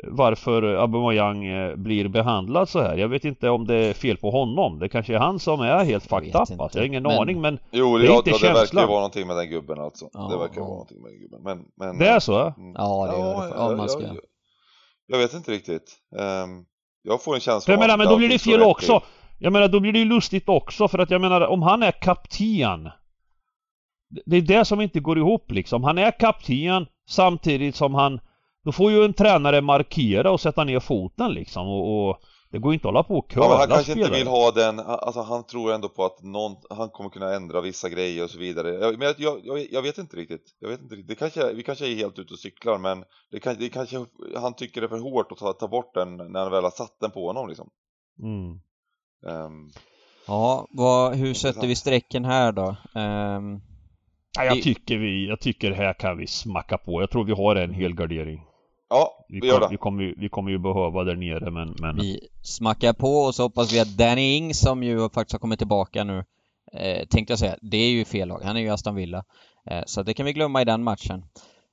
varför Aubameyang eh, blir behandlad så här. Jag vet inte om det är fel på honom. Det kanske är han som är helt Jag fucked up. Alltså. Jag har ingen Men- aning men Jo, Det är ja, inte ja, det verkar ju känslan. vara någonting med den gubben alltså. Ja, det verkar ja. vara någonting med den gubben. Men, men, det är så? Mm. Ja, det gör det. Om man ska... jag, jag vet inte riktigt. Ehm, jag får en känsla jag menar, men då blir det fel också. Jag menar, då blir det ju lustigt också för att jag menar, om han är kapten. Det är det som inte går ihop liksom. Han är kapten samtidigt som han... Då får ju en tränare markera och sätta ner foten liksom och... och det går ju inte att hålla på och Ja, curla men han kanske inte spelare. vill ha den, alltså han tror ändå på att någon, han kommer kunna ändra vissa grejer och så vidare. Jag, men jag, jag, jag, vet inte riktigt. Jag vet inte riktigt. Det kanske, vi kanske är helt ute och cyklar men det, kan, det kanske, han tycker det är för hårt att ta, ta bort den när han väl har satt den på honom liksom. Mm. Ehm, Ja, vad, hur sätter vi strecken här då? Ja, jag tycker vi... Jag tycker här kan vi smacka på. Jag tror vi har en hel gardering. Ja, Vi, vi gör kom, vi, det. kommer, ju- vi kommer ju behöva där nere men... men vi smackar på och så hoppas vi att Danny Ings som ju faktiskt har kommit tillbaka nu eh, tänkte jag säga, det är ju fel lag. Han är ju Aston Villa. Eh, så det kan vi glömma i den matchen.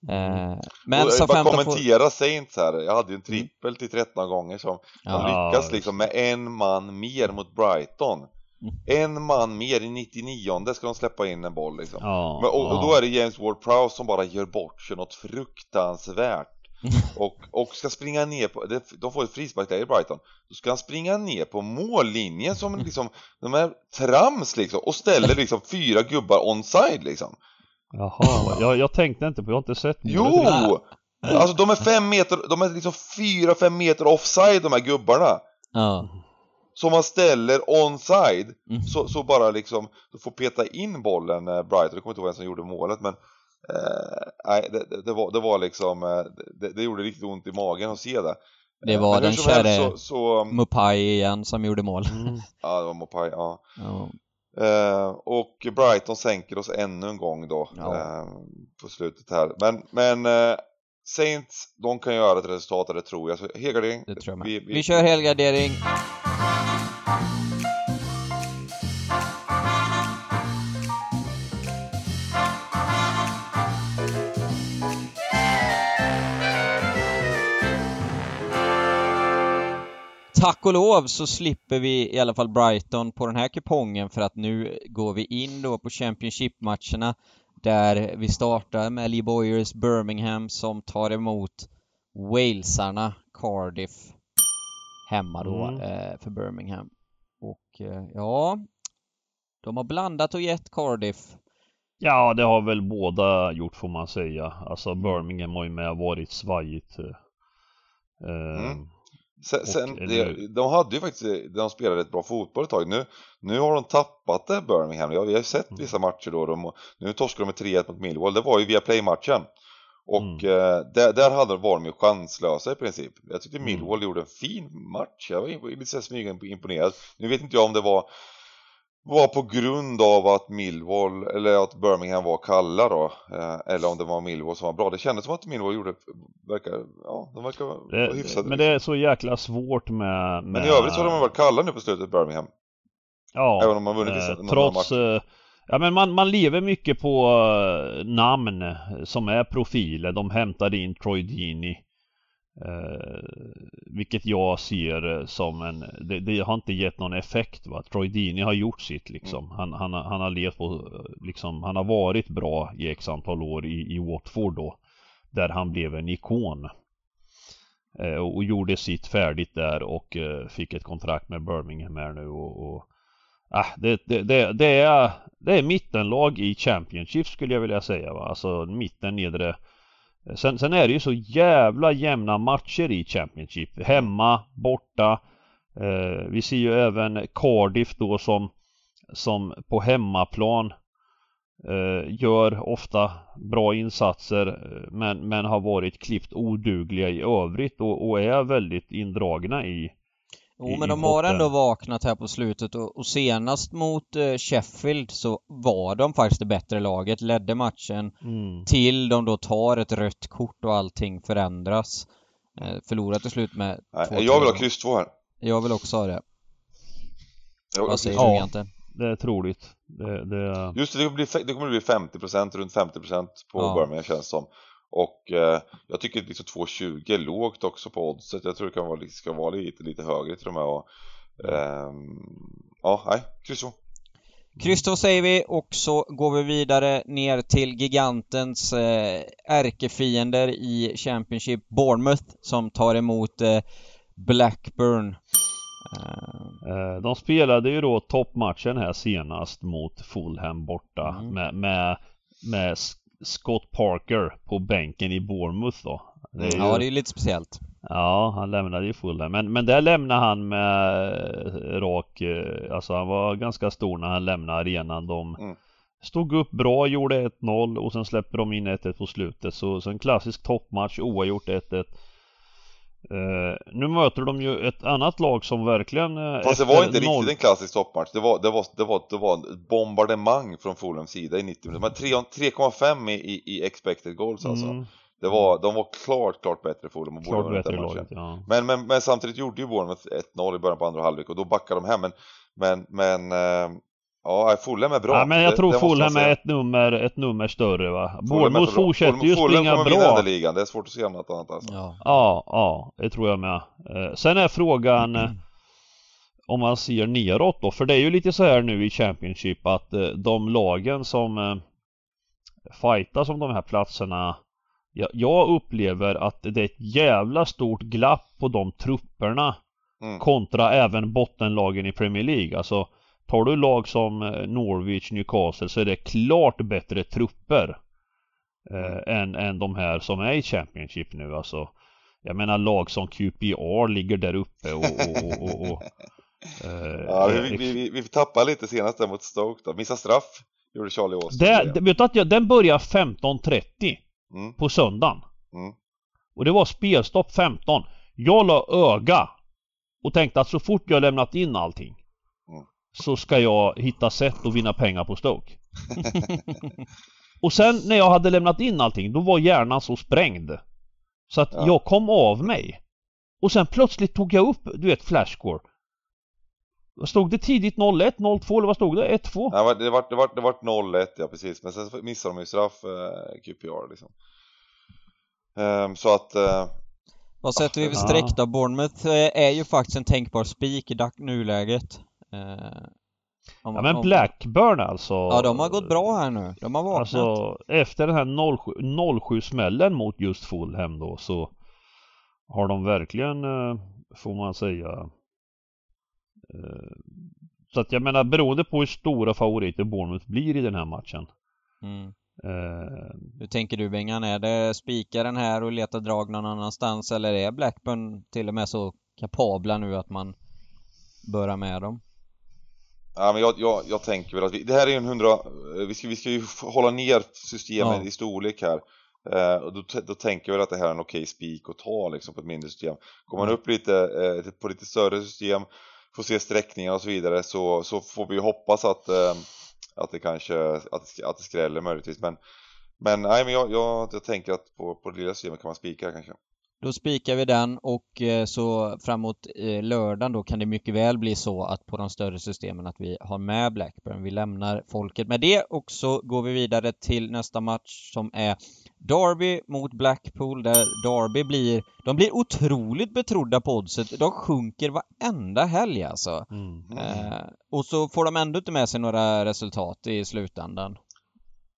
Eh, men och, som bara 15 får... kommentera Saints här. Jag hade ju en trippel till 13 gånger som de Ja, lyckas liksom med en man mer mot Brighton. Mm. En man mer i 99 ska de släppa in en boll liksom. ja, Men, och, och ja. då är det James Ward-Prowse som bara gör bort sig något fruktansvärt. och, och ska springa ner på, de får ett frisparksläge i Brighton. Då ska han springa ner på mållinjen som liksom, de är trams liksom. Och ställer liksom fyra gubbar onside liksom. Jaha, jag, jag tänkte inte på, jag har inte sett Jo! Alltså de är fem meter, de är liksom fyra, fem meter offside de här gubbarna. Ja. Som man ställer onside, Mm. så, så bara liksom, du får peta in bollen eh, Brighton, jag kommer inte ihåg vem som gjorde målet men Nej, det, det, det, var, det var liksom, eh, det, det gjorde riktigt ont i magen att se det Det Eh, var den käre så, så, Mupai igen som gjorde mål. Mm. ja det var Mopai, ja Ja. Eh, och Brighton sänker oss ännu en gång då Ja. eh, på slutet här. Men, men eh, Saints, de kan göra ett resultat det tror jag. Så helgardering. Det tror. Vi, Vi, vi, kör helgardering. Tack och lov så slipper vi i alla fall Brighton på den här kupongen för att nu går vi in då på Championship-matcherna där vi startar med Lee Boyers Birmingham som tar emot Walesarna Cardiff hemma då Mm. eh, för Birmingham. Och eh, ja, de har blandat och gett Cardiff. Ja, det har väl båda gjort får man säga. Alltså Birmingham har ju med varit svajigt. eh, Mm. Sen, sen det, de hade ju faktiskt, de spelade ett bra fotboll ett tag. Nu, nu har de tappat det Birmingham. Ja, vi har ju sett Mm. vissa matcher då. De, nu torskade de med 3-1 mot Millwall. Det var ju via play-matchen. Och Mm. eh, där, där hade, var de ju chanslösa i princip. Jag tyckte Mm. Millwall gjorde en fin match. Jag var lite så här smyga imponerad. Nu vet inte jag om det var var på grund av att Millwall, eller att Birmingham var kalla då, eh, eller om det var Millwall som var bra. Det kändes som att Millwall gjorde, verkar, ja, de verkar vara det, hyfsade. men det är så jäkla svårt med... med Men i övrigt så har de varit kalla nu på slutet, Birmingham. Ja, även om har vunnit eh, trots... Eh, ja men man, man lever mycket på eh, namn som är profiler. De hämtade in Troy Deeney. Eh, vilket jag ser som en, det, det, har inte gett någon effekt va. Troy Dini har gjort sitt liksom. Han, han, han har levt på, liksom, han har varit bra i x antal år i, i Watford då. Där han blev en ikon. Eh, och, och gjorde sitt färdigt där och eh, fick ett kontrakt med Birmingham här nu och, och Ah, det, det, det, det, är, det är mittenlag i Championship skulle jag vilja säga va? Alltså mitten nedre Sen, sen är det ju så jävla jämna matcher i Championship. Hemma, borta. Eh, vi ser ju även Cardiff då som, som på hemmaplan eh, gör ofta bra insatser men, men har varit klippt odugliga i övrigt och, och är väldigt indragna i Jo men de har ändå vaknat här på slutet och, och senast mot eh, Sheffield så var de faktiskt det bättre laget, ledde matchen mm. till de då tar ett rött kort och allting förändras. Eh, förlorar till slut med Nej, Jag vill ha kryss 2 här. Jag vill också ha det. Vad säger du egentligen? det är troligt. Det, det... Just det, det kommer bli, det kommer bli 50% runt 50% på ja. Birmingham känns som. Och eh, jag tycker liksom 2,20 är lågt också på oddset. Jag tror det kan vara, ska vara lite, lite högre till och med. Och, eh, ja, nej, kryss 2. Kryss 2 säger vi och så går vi vidare ner till gigantens eh, ärkefiender i Championship, Bournemouth, som tar emot eh, Blackburn. Uh. De spelade ju då toppmatchen här senast mot Fulham borta mm. med, med, med Scott Parker på bänken i Bournemouth då. Det ju... Ja, det är lite speciellt. Ja, han lämnade ju Fulham. Men, men där lämnade han med rak, eh, alltså han var ganska stor när han lämnade arenan. De mm. stod upp bra, gjorde 1-0 och sen släppte de in 1-1 på slutet. Så, så en klassisk toppmatch, oavgjort 1-1. Uh, nu möter de ju ett annat lag som verkligen... Uh, Fast det var inte noll... riktigt en klassisk toppmatch. Det var, det, var, det, var, det var ett bombardemang från Fulhams sida i 90 minuter. De 3,5 i, i, i expected goals alltså. Mm. Det var, de var klart, klart bättre Fulham och Klart bättre laget, ja. Men, men, men samtidigt gjorde ju Bournemouth 1-0 i början på andra halvlek och då backade de hem. Men, men, men uh, Ja, Fulham är bra. Ja, men jag tror det, Fulham är ett nummer, ett nummer större va. Bournemouth fortsätter ju springa bra. Fulham kommer ligan, det är svårt att se något annat alltså. Ja, ja, ja det tror jag med. Eh, sen är frågan mm. om man ser neråt då, för det är ju lite så här nu i Championship att eh, de lagen som fightas om de här platserna jag, jag upplever att det är ett jävla stort glapp på de trupperna mm. kontra även bottenlagen i Premier League. Alltså Tar du lag som eh, Norwich, Newcastle så är det klart bättre trupper eh, än, än de här som är i Championship nu alltså. Jag menar lag som QPR ligger där uppe och... och, och, och eh, ja, vi, vi, vi, vi tappade lite senast där mot Stoke då. Missa straff gjorde Charlie Austin. Det, vet du att jag, den börjar 15.30 mm. på söndagen. Mm. Och det var spelstopp 15. Jag la öga och tänkte att så fort jag lämnat in allting så ska jag hitta sätt att vinna pengar på Stoke. och sen när jag hade lämnat in allting, då var hjärnan så sprängd. Så att ja. jag kom av mig. Och sen plötsligt tog jag upp, du vet, flashscore. Stod det tidigt 01, 02 eller vad stod det? 1-2? Ja, det var, det var, det var 01 ja precis, men sen missade de ju straff eh, QPR liksom. Um, så att... Uh, vad sätter vi för streck då? Bournemouth eh, är ju faktiskt en tänkbar spik i nuläget. Eh, om, ja men Blackburn alltså. Ja de har gått bra här nu. De har vaknat. Alltså efter den här 07, 07 smällen mot just Fulham då så har de verkligen, eh, får man säga. Eh, så att jag menar beroende på hur stora favoriter Bournemouth blir i den här matchen. Mm. Uh, hur tänker du Bengan? Är det spika den här och leta drag någon annanstans eller är Blackburn till och med så kapabla nu att man bör ha med dem? Ja, men jag, jag, jag tänker väl att vi, det här är en 100, vi ska, vi ska ju hålla ner systemet ja. i storlek här. Eh, och då, då tänker jag väl att det här är en okej spik att ta liksom på ett mindre system. Kommer man mm. upp lite eh, på lite större system, får se sträckningar och så vidare så, så får vi hoppas att, eh, att det kanske att, att det skräller möjligtvis. Men, men nej, men jag, jag, jag tänker att på, på det lilla systemet kan man spika kanske. Då spikar vi den och eh, så framåt eh, lördagen då kan det mycket väl bli så att på de större systemen att vi har med Blackburn. Vi lämnar folket med det och så går vi vidare till nästa match som är Derby mot Blackpool där Derby blir, de blir otroligt betrodda på oddset. De sjunker varenda helg alltså. Mm. Eh, och så får de ändå inte med sig några resultat i slutändan.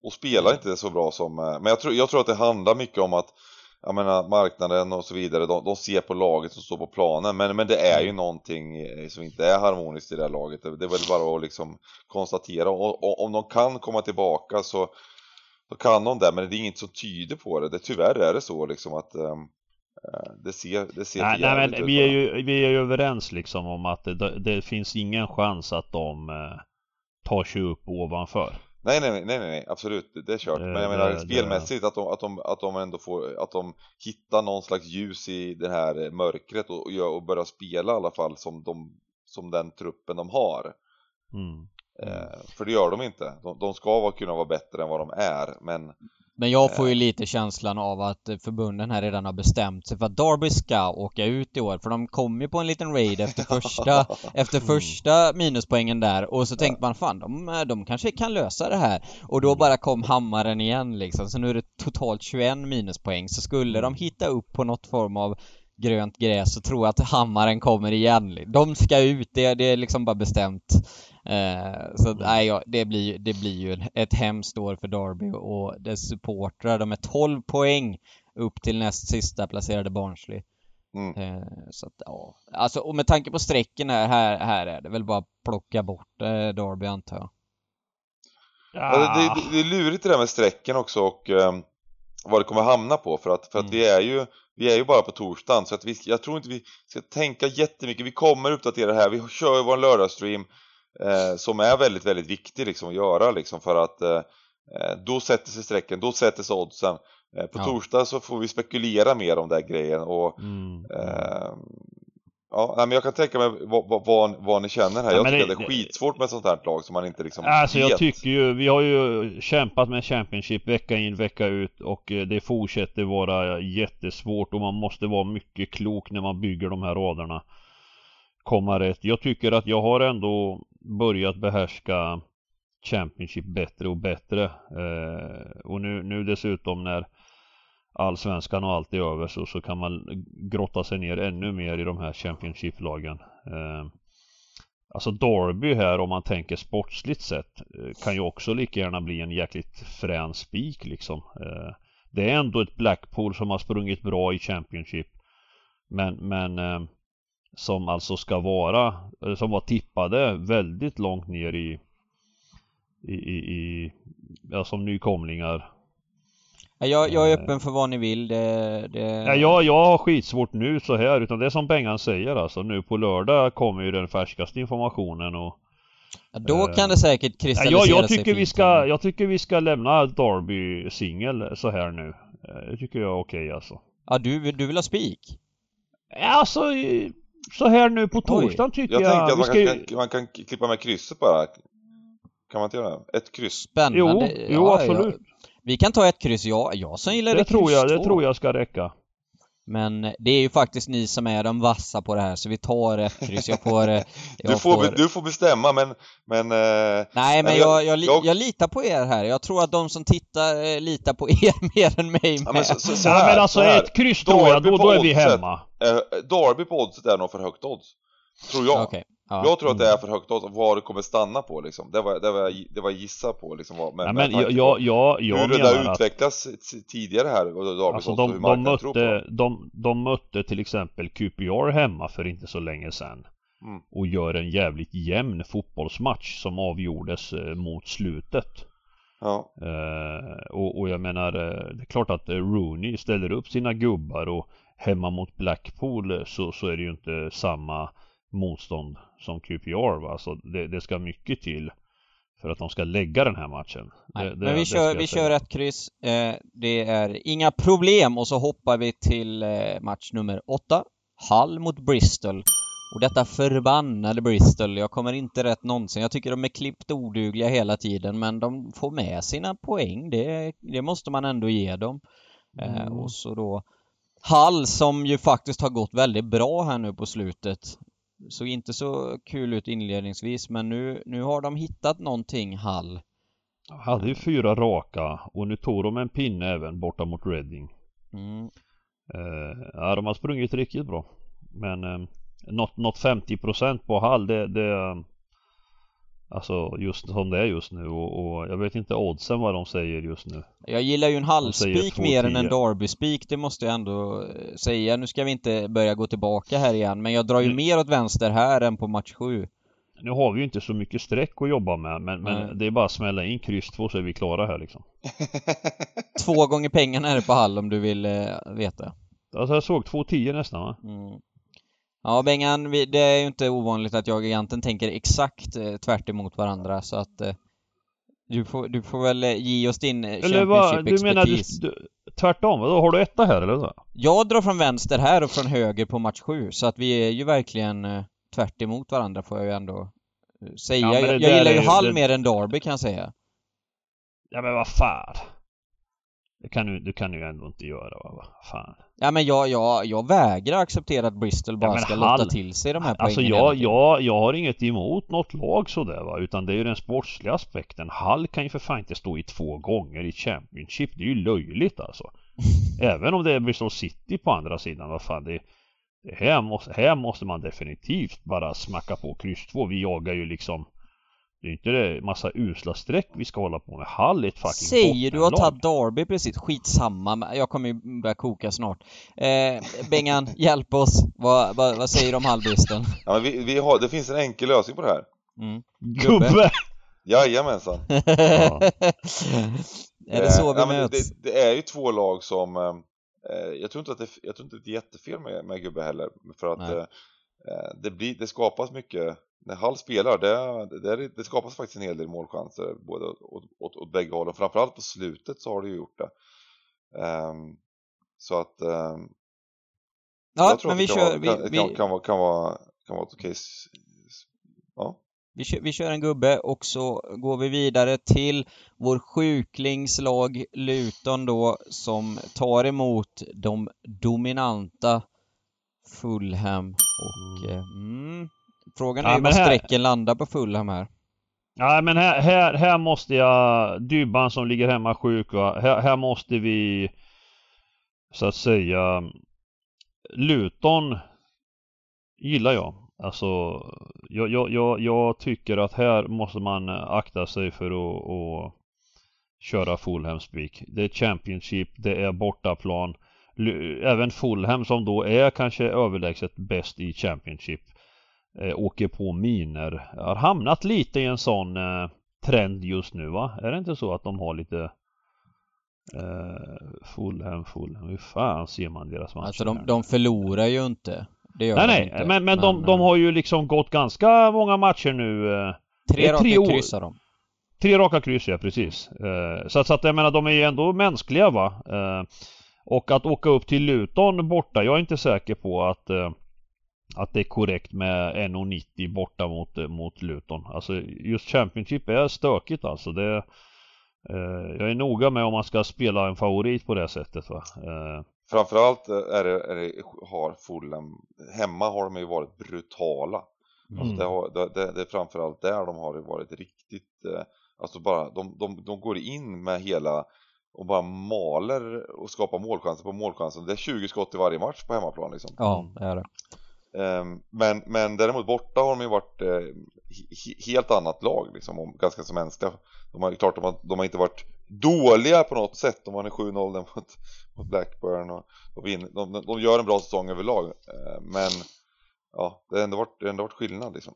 Och spelar inte så bra som, eh, men jag tror, jag tror att det handlar mycket om att jag menar marknaden och så vidare, de, de ser på laget som står på planen men, men det är ju någonting eh, som inte är harmoniskt i det här laget. Det, det är väl bara att liksom konstatera och, och, om de kan komma tillbaka så, så kan de det men det är inget som tyder på det. det tyvärr är det så liksom att um, det ser, det ser nej, nej, men vi är, ju, vi är ju överens liksom om att det, det finns ingen chans att de eh, tar sig upp ovanför. Nej, nej, nej, nej, absolut, det är kört. Men jag menar det, spelmässigt att de, att, de, att de ändå får, att de hittar någon slags ljus i det här mörkret och, och, och börjar spela i alla fall som, de, som den truppen de har. Mm. Eh, för det gör de inte. De, de ska vara, kunna vara bättre än vad de är, men men jag får ju eh. lite känslan av att förbunden här redan har bestämt sig för att Derby ska åka ut i år för de kom ju på en liten raid efter första efter mm. första minuspoängen där och så tänkte man fan de, de kanske kan lösa det här och då bara kom hammaren igen liksom så nu är det totalt 21 minuspoäng så skulle de hitta upp på något form av grönt gräs och tro att hammaren kommer igen. De ska ut, det, det är liksom bara bestämt. Eh, så mm. nej, ja, det, blir, det blir ju ett hemskt år för Derby och dess supportrar. De är 12 poäng upp till näst sista placerade Barnsley. Mm. Eh, så att, ja. Alltså, och med tanke på strecken här, här, här är det väl bara plocka bort eh, Derby antar jag. Ja. Det, det, det, är lurigt det där med strecken också och um, vad det kommer hamna på för att, för att mm. vi är ju vi är ju bara på torsdagen så att vi, jag tror inte vi ska tänka jättemycket. Vi kommer uppdatera det här. Vi kör ju vår lördagsstream eh, som är väldigt, väldigt viktig liksom att göra liksom för att eh, eh då sätter sig strecken, då sätter sig oddsen. Eh, på ja. torsdag så får vi spekulera mer om den grejen och mm. eh, Ja, men jag kan tänka mig vad, vad, vad ni känner här. Ja, jag tycker det, att det är skitsvårt med sånt här lag som man inte liksom Alltså vet. jag tycker ju, vi har ju kämpat med Championship vecka in vecka ut och eh, det fortsätter vara jättesvårt och man måste vara mycket klok när man bygger de här raderna. Komma rätt. Jag tycker att jag har ändå börjat behärska Championship bättre och bättre. Eh, och nu, nu dessutom när allsvenskan och allt är över så, så kan man grotta sig ner ännu mer i de här Championship-lagen. Eh, alltså Derby här om man tänker sportsligt sett eh, kan ju också lika gärna bli en jäkligt frän spik liksom. Eh, det är ändå ett Blackpool som har sprungit bra i Championship. Men, men eh, som alltså ska vara, eh, som var tippade väldigt långt ner i i, i, i ja, som nykomlingar jag, jag är eh. öppen för vad ni vill. Det, det... Ja, jag, jag har skitsvårt nu så här utan det är som Bengan säger alltså. Nu på lördag kommer ju den färskaste informationen och ja, Då kan det säkert kristallisera ja, jag, tycker sig vi ska, Jag tycker vi ska lämna Derby singel så här nu. Eh, det tycker jag är okej okay, alltså. Ja, du, du vill ha spik? Ja, alltså så här nu på torsdagen tycker jag. Jag tänkte att man, ska... kan, man kan klippa med krysset bara. Kan man inte göra det? Ett kryss? Spännande. Jo, jo ja, absolut. Ja. Vi kan ta ett kryss, ja, jag som gillar det, tror jag, det tror jag ska räcka. Men det är ju faktiskt ni som är de vassa på det här så vi tar ett kryss. Jag får... Jag du, får, får... du får bestämma men... men eh... Nej men jag, jag, jag, jag, litar på er här. Jag tror att de som tittar eh, litar på er mer än mig. Ja, men, så, så, så här, ja, men alltså ett kryss tror jag, då, då är vi hemma. Eh, Derby på oddset är nog för högt odds. Tror jag. Okay. Ja. Jag tror att det är för högt odds vad det kommer stanna på liksom. Det var, det var, det var gissa på liksom. Vad, med, ja, men jag, jag, jag, jag hur det där utvecklas tidigare här. Och alltså de, de, mötte, de, de mötte till exempel QPR hemma för inte så länge sedan. Mm. Och gör en jävligt jämn fotbollsmatch som avgjordes eh, mot slutet. Ja. Uh, och, och, jag menar, uh, det är klart att Rooney ställer upp sina gubbar och hemma mot Blackpool så, så är det ju inte samma motstånd som QPR va. Så det, det, ska mycket till för att de ska lägga den här matchen. Nej, det, men vi kör, vi kör ett kryss. Eh, det är inga problem och så hoppar vi till eh, match nummer åtta. Hull mot Bristol. Och detta förbannade Bristol, jag kommer inte rätt någonsin. Jag tycker de är klippt odugliga hela tiden men de får med sina poäng. Det, det måste man ändå ge dem. Eh, mm. och så då Hall som ju faktiskt har gått väldigt bra här nu på slutet. Såg inte så kul ut inledningsvis men nu, nu har de hittat någonting, Hall. Hade ju fyra raka och nu tog de en pinne även borta mot Reading. Mm. Eh, ja, de har sprungit riktigt bra. Men eh, något, något 50% på Hall det, det Alltså just som det är just nu och, och, jag vet inte oddsen vad de säger just nu. Jag gillar ju en halvspik mer än en Derby-spik, det måste jag ändå eh, säga. Nu ska vi inte börja gå tillbaka här igen, men jag drar ju mm. mer åt vänster här än på match 7. Nu har vi ju inte så mycket streck att jobba med, men, men det är bara att smälla in kryss 2 så är vi klara här liksom. Två gånger pengarna är det på Hall om du vill eh, veta. Alltså jag såg 2,10 nästan va? Mm. Ja Bengan, det är ju inte ovanligt att jag och giganten tänker exakt eh, tvärt emot varandra så att eh, du, får, du får väl eh, ge oss din eh, Eller vad, du menar du, du, tvärtom? Vadå, har du etta här eller? Så? Jag drar från vänster här och från höger på match 7 så att vi är ju verkligen eh, tvärt emot varandra får jag ju ändå eh, säga. Ja, jag, jag gillar ju Hall det... mer än Darby kan jag säga. Ja men vad fan. Det kan du, du kan ju ändå inte göra va? Vad fan. Ja men jag, jag, jag vägrar acceptera att Bristol bara ja, ska lotta till sig de här alltså poängen Alltså jag, jag, jag har inget emot något lag sådär va, utan det är ju den sportsliga aspekten. Hall kan ju för fan inte stå i två gånger i Championship. Det är ju löjligt alltså. Även om det är Bristol City på andra sidan, vad fan det, det här, måste, här måste man definitivt bara smacka på kryss 2. Vi jagar ju liksom det är inte det massa usla streck vi ska hålla på med. Hall är ett fucking Säger du har tagit Derby precis? Skitsamma, jag kommer ju börja koka snart. Eh, Bengan, hjälp oss. Vad, vad, vad säger du om Hallbristen? Ja, men vi, vi har, det finns en enkel lösning på det här. Mm. Gubbe! Gubbe. Jajamensan. ja. Är det så vi eh, möts? Det, det, är ju två lag som eh, eh, jag, tror inte att det, jag tror inte att det är jättefel med, med Gubbe heller. För att eh, eh, det, blir, det skapas mycket när Hall spelar, det, det, det, skapas faktiskt en hel del målchanser både åt, åt, åt bägge hållen. Framförallt på slutet så har det ju gjort det. Um, så att um, Ja, jag tror men vi kan kör... Vara, kan, vi, kan, kan, vara, kan, vara, kan vara ett okej... Ja. Vi kör, vi kör en gubbe och så går vi vidare till vår sjuklingslag Luton då som tar emot de dominanta Fulham och mm. mm Frågan är ja, var sträcken landar på Fulham här. Ja men här, här, här måste jag, Dybban som ligger hemma sjuk va? Här, här måste vi så att säga Luton gillar jag. Alltså jag, jag, jag, jag tycker att här måste man akta sig för att, att köra Fulham spik. Det är Championship, det är bortaplan. Även Fulham som då är kanske överlägset bäst i Championship åker på miner. Har hamnat lite i en sån eh, trend just nu va? Är det inte så att de har lite eh, Fulham, Fulham, hur fan ser man deras matcher? Alltså de, de förlorar ju inte. Nej, nej, inte. men, men, men de, de har ju liksom gått ganska många matcher nu. Eh, tre raka tre kryss har de. Tre raka kryss, ja precis. Eh, så, så att jag menar, de är ju ändå mänskliga va. Eh, och att åka upp till Luton borta, jag är inte säker på att eh, att det är korrekt med 1,90 borta mot, mot Luton. Alltså just Championship är stökigt alltså. Det, eh, jag är noga med om man ska spela en favorit på det sättet va. Eh. Framförallt är det, är det, har Fulham, hemma har de ju varit brutala. Mm. Alltså det, har, det, det, det, är framförallt där de har varit riktigt, eh, alltså bara de, de, de går in med hela och bara maler och skapar målchanser på målchanser. Det är 20 skott i varje match på hemmaplan liksom. Ja, det är det. Ehm, men, men däremot borta har de ju varit eh, helt annat lag liksom, och ganska så mänskliga. De har, klart, de har, de har inte varit dåliga på något sätt. De en 7-0 mot, mot Blackburn och, och vinner. De, de, de, gör en bra säsong överlag. Ehm, men ja, det har ändå varit, det ändå varit skillnad liksom.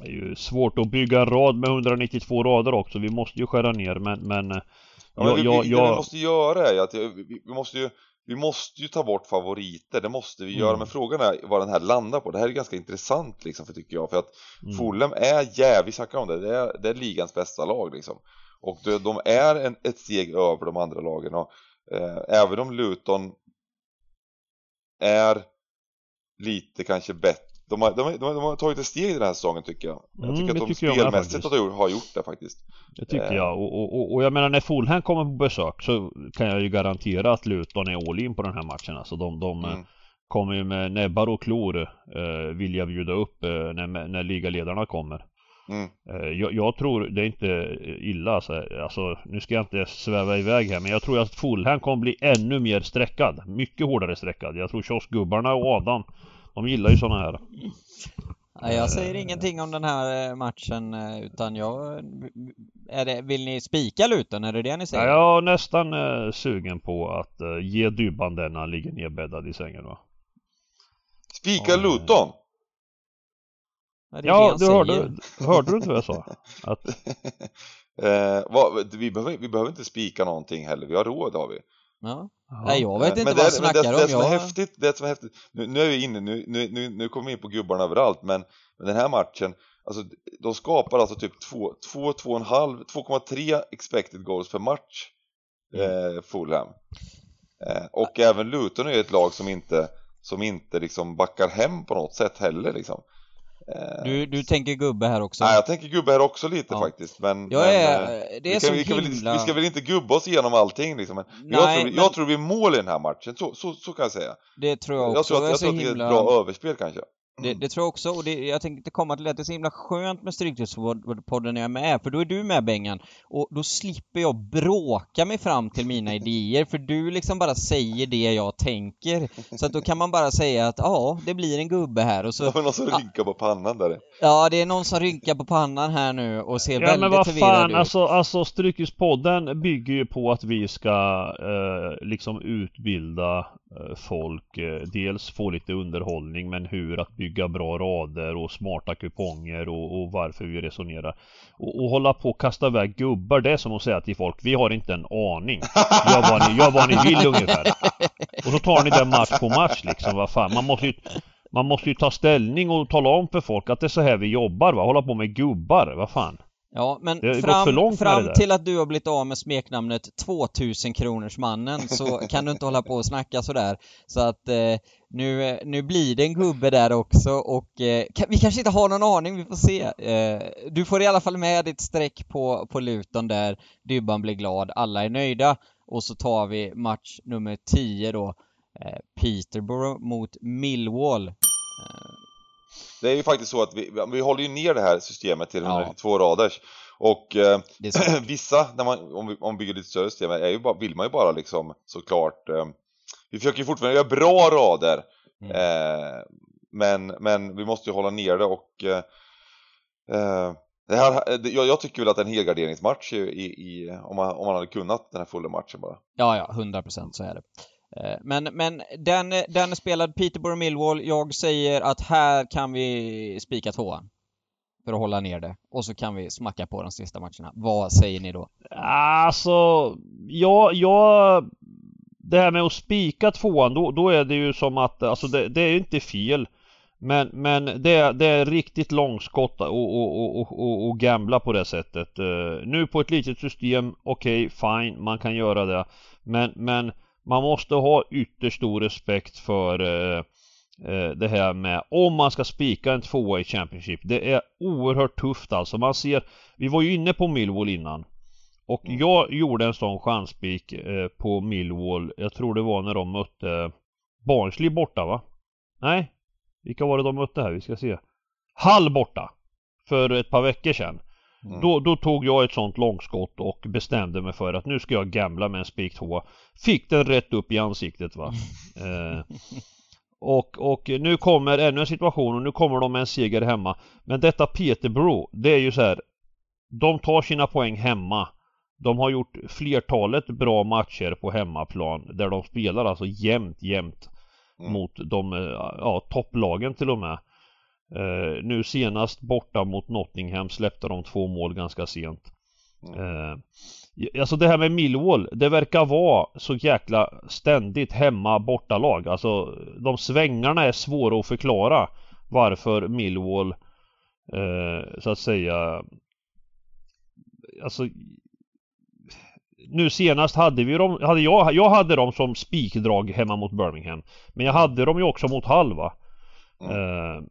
Det är ju svårt att bygga en rad med 192 rader också. Vi måste ju skära ner men, men Ja, men vi, jag, jag, det vi måste göra är att vi, vi måste ju vi måste ju ta bort favoriter, det måste vi mm. göra, men frågan är vad den här landar på. Det här är ganska intressant liksom, för tycker jag, för att mm. Fulham är jävligt, vi snackar om det, det är, det är ligans bästa lag liksom. Och de, de är en, ett steg över de andra lagen och eh, även om Luton är lite kanske bättre de har, de, har, de har tagit ett steg i den här säsongen tycker jag. Jag Mm, tycker det att de tycker jag med spelmässigt har, gjort det faktiskt. Det tycker Eh. jag och, och, och, jag menar när Fulham kommer på besök så kan jag ju garantera att Luton är all in på den här matchen alltså de, de Mm. kommer ju med näbbar och klor eh, vilja bjuda upp eh, när, när ligaledarna kommer. Mm. Eh, jag, jag tror det är inte illa alltså, alltså, nu ska jag inte sväva iväg här men jag tror att Fulham kommer bli ännu mer streckad. Mycket hårdare streckad. Jag tror kioskgubbarna och Adam de gillar ju sådana här. Nej, jag säger ingenting om den här eh, matchen eh, utan jag... Är det, vill ni spika Luton? Är det det ni Ja, säger? jag är nästan eh, sugen på att eh, ge Dybban den när han ligger nedbäddad i sängen va. Spika Ja. Luton! Ja, Ja, du hörde, hörde du inte vad jag sa? Att, eh, vad, vi, behöver, vi behöver inte spika någonting heller, vi har råd har vi. Ja. Ja. Nej, jag vet inte men vad men snackar det, det om. som är Jag... häftigt, det som är häftigt, nu, nu är vi inne, nu, nu, nu, nu kommer vi in på gubbarna överallt, men, men den här matchen, alltså de skapar alltså typ 2, 2, 2,5, 2,3 expected goals per match, Mm. eh, Fulham. Eh, och även Luton är ju ett lag som inte, som inte liksom backar hem på något sätt heller liksom. Du, du tänker gubbe här också? Nej, jag tänker gubbe här också lite Ja. faktiskt, men... Jag är... eh, Det är vi, så kan, vi, kan väl, himla... vi ska väl inte gubba oss igenom allting liksom, men Nej, jag, tror, men- jag tror det blir mål i den här matchen, så, så, så kan jag säga. Det tror jag Jag, också. tror att, är jag så tror att det är ett bra överspel kanske. Det, det tror jag också, och det, jag tänkte komma till att det är så himla skönt med Stryktipspodden när jag är med, för då är du med Bengan, och då slipper jag bråka mig fram till mina idéer, för du liksom bara säger det jag tänker. Så att då kan man bara säga att ja, det blir en gubbe här, och så Det var någon som Ja. rynkar på pannan där. Ja, det är någon som rynkar på pannan här nu och ser Ja väldigt men vad förvirrad fan, ut. alltså, alltså Strykespodden bygger ju på att vi ska eh, liksom utbilda Eh, folk. Eh, dels få lite underhållning men hur att bygga bra rader och smarta kuponger och, och varför vi resonerar. Och, och hålla på och kasta iväg gubbar, det är som att säga till folk, vi har inte en aning. Gör vad ni, gör vad ni vill ungefär. Och så tar ni det match på match liksom, vad fan. Man måste ju man måste ju ta ställning och tala om för folk att det är så här vi jobbar va. Hålla på med gubbar, vad fan. Ja, men fram, fram till att du har blivit av med smeknamnet 2000 kronors mannen så kan du inte hålla på och snacka sådär. Så att eh, nu, eh, nu blir det en gubbe där också och eh, vi kanske inte har någon aning, vi får se. Eh, du får i alla fall med ditt streck på, på Luton där, Dybban blir glad, alla är nöjda och så tar vi match nummer 10 då, eh, Peterborough mot Millwall. Det är ju faktiskt så att vi, vi håller ju ner det här systemet till Ja. 192 raders. Och eh, vissa, när man, om, vi, om vi bygger lite större system, är ju bara, vill man ju bara liksom såklart eh, Vi försöker ju fortfarande göra bra rader Mm. eh, men, men vi måste ju hålla ner det och eh, eh, det här, det, jag, jag tycker väl att en helgarderingsmatch i, i, i, om, man, om man hade kunnat den här fulla matchen bara. Ja, ja, 100% så är det. Eh, men, men den, den är spelad Peterborough Millwall. Jag säger att här kan vi spika tvåan. För att hålla ner det. Och så kan vi smacka på de sista matcherna. Vad säger ni då? Alltså, jag, jag... Det här med att spika tvåan, då, då är det ju som att, alltså det, det är ju inte fel. Men, men det, är- det är riktigt långskott och, och, och, och, och, gambla på det sättet. Eh, nu på ett litet system, okej, fine, man kan göra det. Men, men man måste ha ytterst stor respekt för eh, eh, det här med om man ska spika en tvåa i Championship. Det är oerhört tufft alltså. Man ser, vi var ju inne på Millwall innan. Och jag gjorde en sån chansspik eh, på Millwall. Jag tror det var när de mötte Barnsley borta va? Nej? Vilka var det de mötte här? Vi ska se. Hall borta! För ett par veckor sedan. Mm. Då, då tog jag ett sånt långskott och bestämde mig för att nu ska jag gambla med en spik tvåa. Fick den rätt upp i ansiktet va. Eh, och, och nu kommer ännu en situation och nu kommer de med en seger hemma. Men detta Peterborough, det är ju så här. De tar sina poäng hemma. De har gjort flertalet bra matcher på hemmaplan där de spelar alltså jämnt, jämnt Mm. mot de eh, ja, topplagen till och med. Eh, nu senast borta mot Nottingham släppte de två mål ganska sent. Mm. Eh, alltså det här med Millwall, det verkar vara så jäkla ständigt hemma bortalag. Alltså de svängarna är svåra att förklara varför Millwall eh, så att säga Alltså nu senast hade vi dem, hade jag, jag hade dem som spikdrag hemma mot Birmingham. Men jag hade dem ju också mot Hull va. Mm. Eh,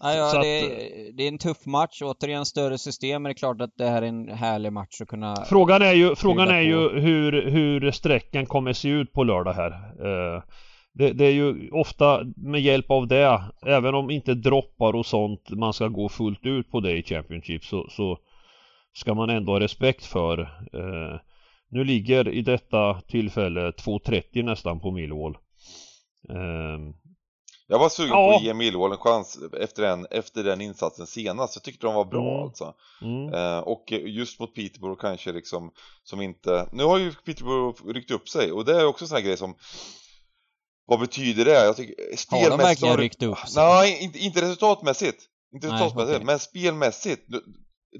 Ja, ja det, att- det är en tuff match, återigen större system, men det är klart att det här är en härlig match att kunna... Frågan är ju, frågan är ju hur, hur sträckan kommer se ut på lördag här. Eh, det, det är ju ofta med hjälp av det, även om inte droppar och sånt man ska gå fullt ut på det i Championship så, så ska man ändå ha respekt för. Eh, nu ligger i detta tillfälle 2.30 nästan på Millwall. Eh, Jag var sugen Ja. på att ge Millwall en chans efter den, efter den insatsen senast. Jag tyckte de var bra Mm. alltså. mm, Eh, och just mot Peterborough kanske liksom som inte... Nu har ju Peterborough ryckt upp sig och det är också en sån här grej som... Vad betyder det? Jag tycker, Har de spelmässigt verkligen ryckt upp sig? Nej, inte, inte resultatmässigt. Inte Nej, resultatmässigt, okej. men spelmässigt.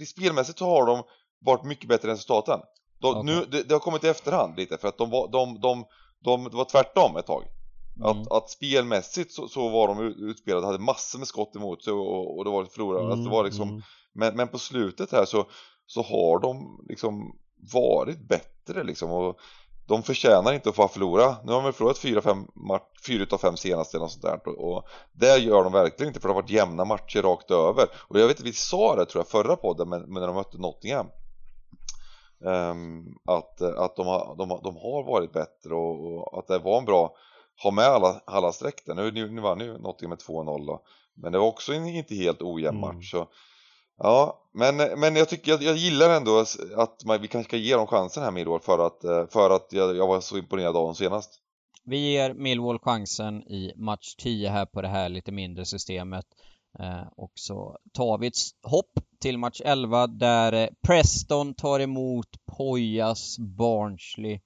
Spelmässigt så har de varit mycket bättre än resultaten. De, Okej. nu, det, det har kommit i efterhand lite för att de var, de, de, de, det var tvärtom ett tag. Mm. Att, att spelmässigt så, så var de utspelade, hade massor med skott emot sig och, och, det var förlorare. alltså det var liksom, mm. men, men på slutet här så, så har de liksom varit bättre liksom och de förtjänar inte att få förlora. Nu har de väl förlorat 4-5 match, 4 utav 5 senaste eller något sånt där och, och det gör de verkligen inte för det har varit jämna matcher rakt över. Och jag vet inte, vi sa det tror jag förra podden men, men när de mötte Nottingham Ehm, att, att de, har, de, de har varit bättre och, och att det var en bra ha med alla, alla streck där. Nu, nu, nu vann ju Nottingham med 2-0 då. Men det var också en inte helt ojämn Mm. match. Så, ja, men, men jag tycker jag, jag gillar ändå att man, vi kanske ska ge dem chansen här Millwall för att, eh, för att jag, jag var så imponerad av dem senast. Vi ger Millwall chansen i match 10 här på det här lite mindre systemet. Eh, och så tar vi ett hopp till match 11 där eh, Preston tar emot Pojas Barnsley.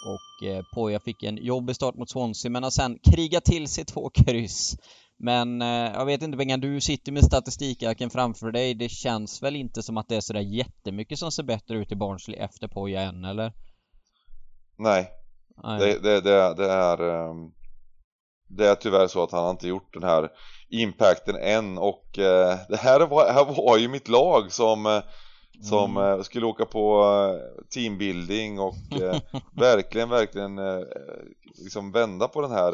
Och eh, Poja fick en jobbig start mot Swansea men har sen krigat till sig två kryss. Men eh, jag vet inte Bengan, du sitter med statistikarken framför dig. Det känns väl inte som att det är sådär jättemycket som ser bättre ut i Barnsley efter Poja än, eller? Nej, Nej. det, det, det, det är ehm, det är tyvärr så att han inte gjort den här impacten än och eh, det här var, här var ju mitt lag som eh, som Mm. eh, skulle åka på eh, teambuilding och eh, verkligen, verkligen liksom vända på den här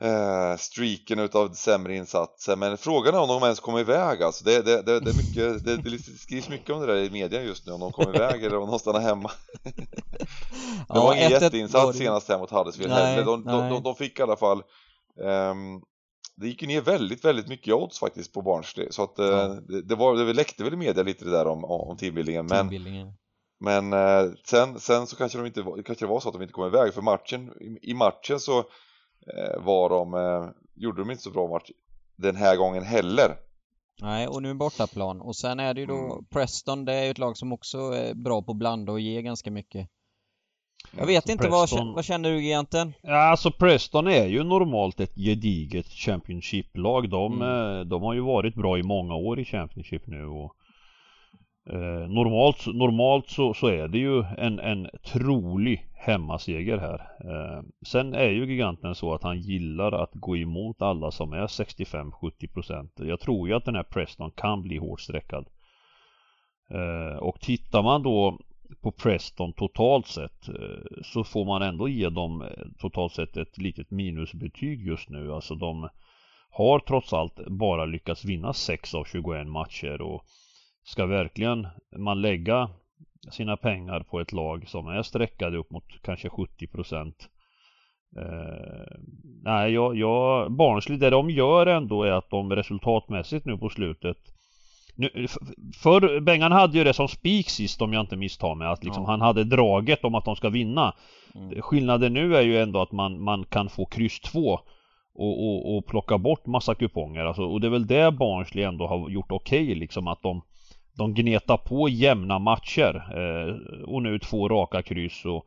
eh, streaken utav sämre insatser. Men frågan är om de ens kommer iväg alltså. Det, det, det, det, är mycket, det, det skrivs mycket om det där i media just nu, om de kommer iväg eller om de stannar hemma. Det var ingen 1-1 var jätteinsats senast här mot Huddersfield heller. De, de, de, de fick i alla fall ehm, det gick ju ner väldigt, väldigt mycket odds faktiskt på Barnsley. Så att eh, Ja. det, det, var, det läckte väl i media lite det där om, om teambuildingen. Men, Teambuildingen. men eh, sen, sen så kanske, de inte, kanske det var så att de inte kom iväg. För matchen, i, i matchen så eh, var de, gjorde de inte så bra match den här gången heller. Nej, och nu bortaplan. Och sen är det ju då Mm. Preston, det är ju ett lag som också är bra på att blanda och ge ganska mycket. Jag vet inte, vad, Preston- kä- vad känner du egentligen? Ja, alltså Preston är ju normalt ett gediget Championship-lag. De, Mm. eh, de har ju varit bra i många år i Championship nu och eh, normalt, normalt så, så är det ju en, en trolig hemmaseger här. Eh, sen är ju giganten så att han gillar att gå emot alla som är 65-70% Jag tror ju att den här Preston kan bli hårt sträckad. Eh, och tittar man då på Preston totalt sett eh, så får man ändå ge dem eh, totalt sett ett litet minusbetyg just nu. Alltså de har trots allt bara lyckats vinna 6 av 21 matcher och ska verkligen man lägga sina pengar på ett lag som är sträckade upp mot kanske 70 procent eh, Nej, jag, jag, Barnsley, det de gör ändå är att de resultatmässigt nu på slutet nu, för Bengan hade ju det som spik sist om jag inte misstar mig att liksom Ja. han hade draget om att de ska vinna. Mm. Skillnaden nu är ju ändå att man, man kan få kryss 2 och, och, och plocka bort massa kuponger. Alltså, och det är väl det Barnsley ändå har gjort okej liksom att de de gnetar på jämna matcher eh, och nu två raka kryss och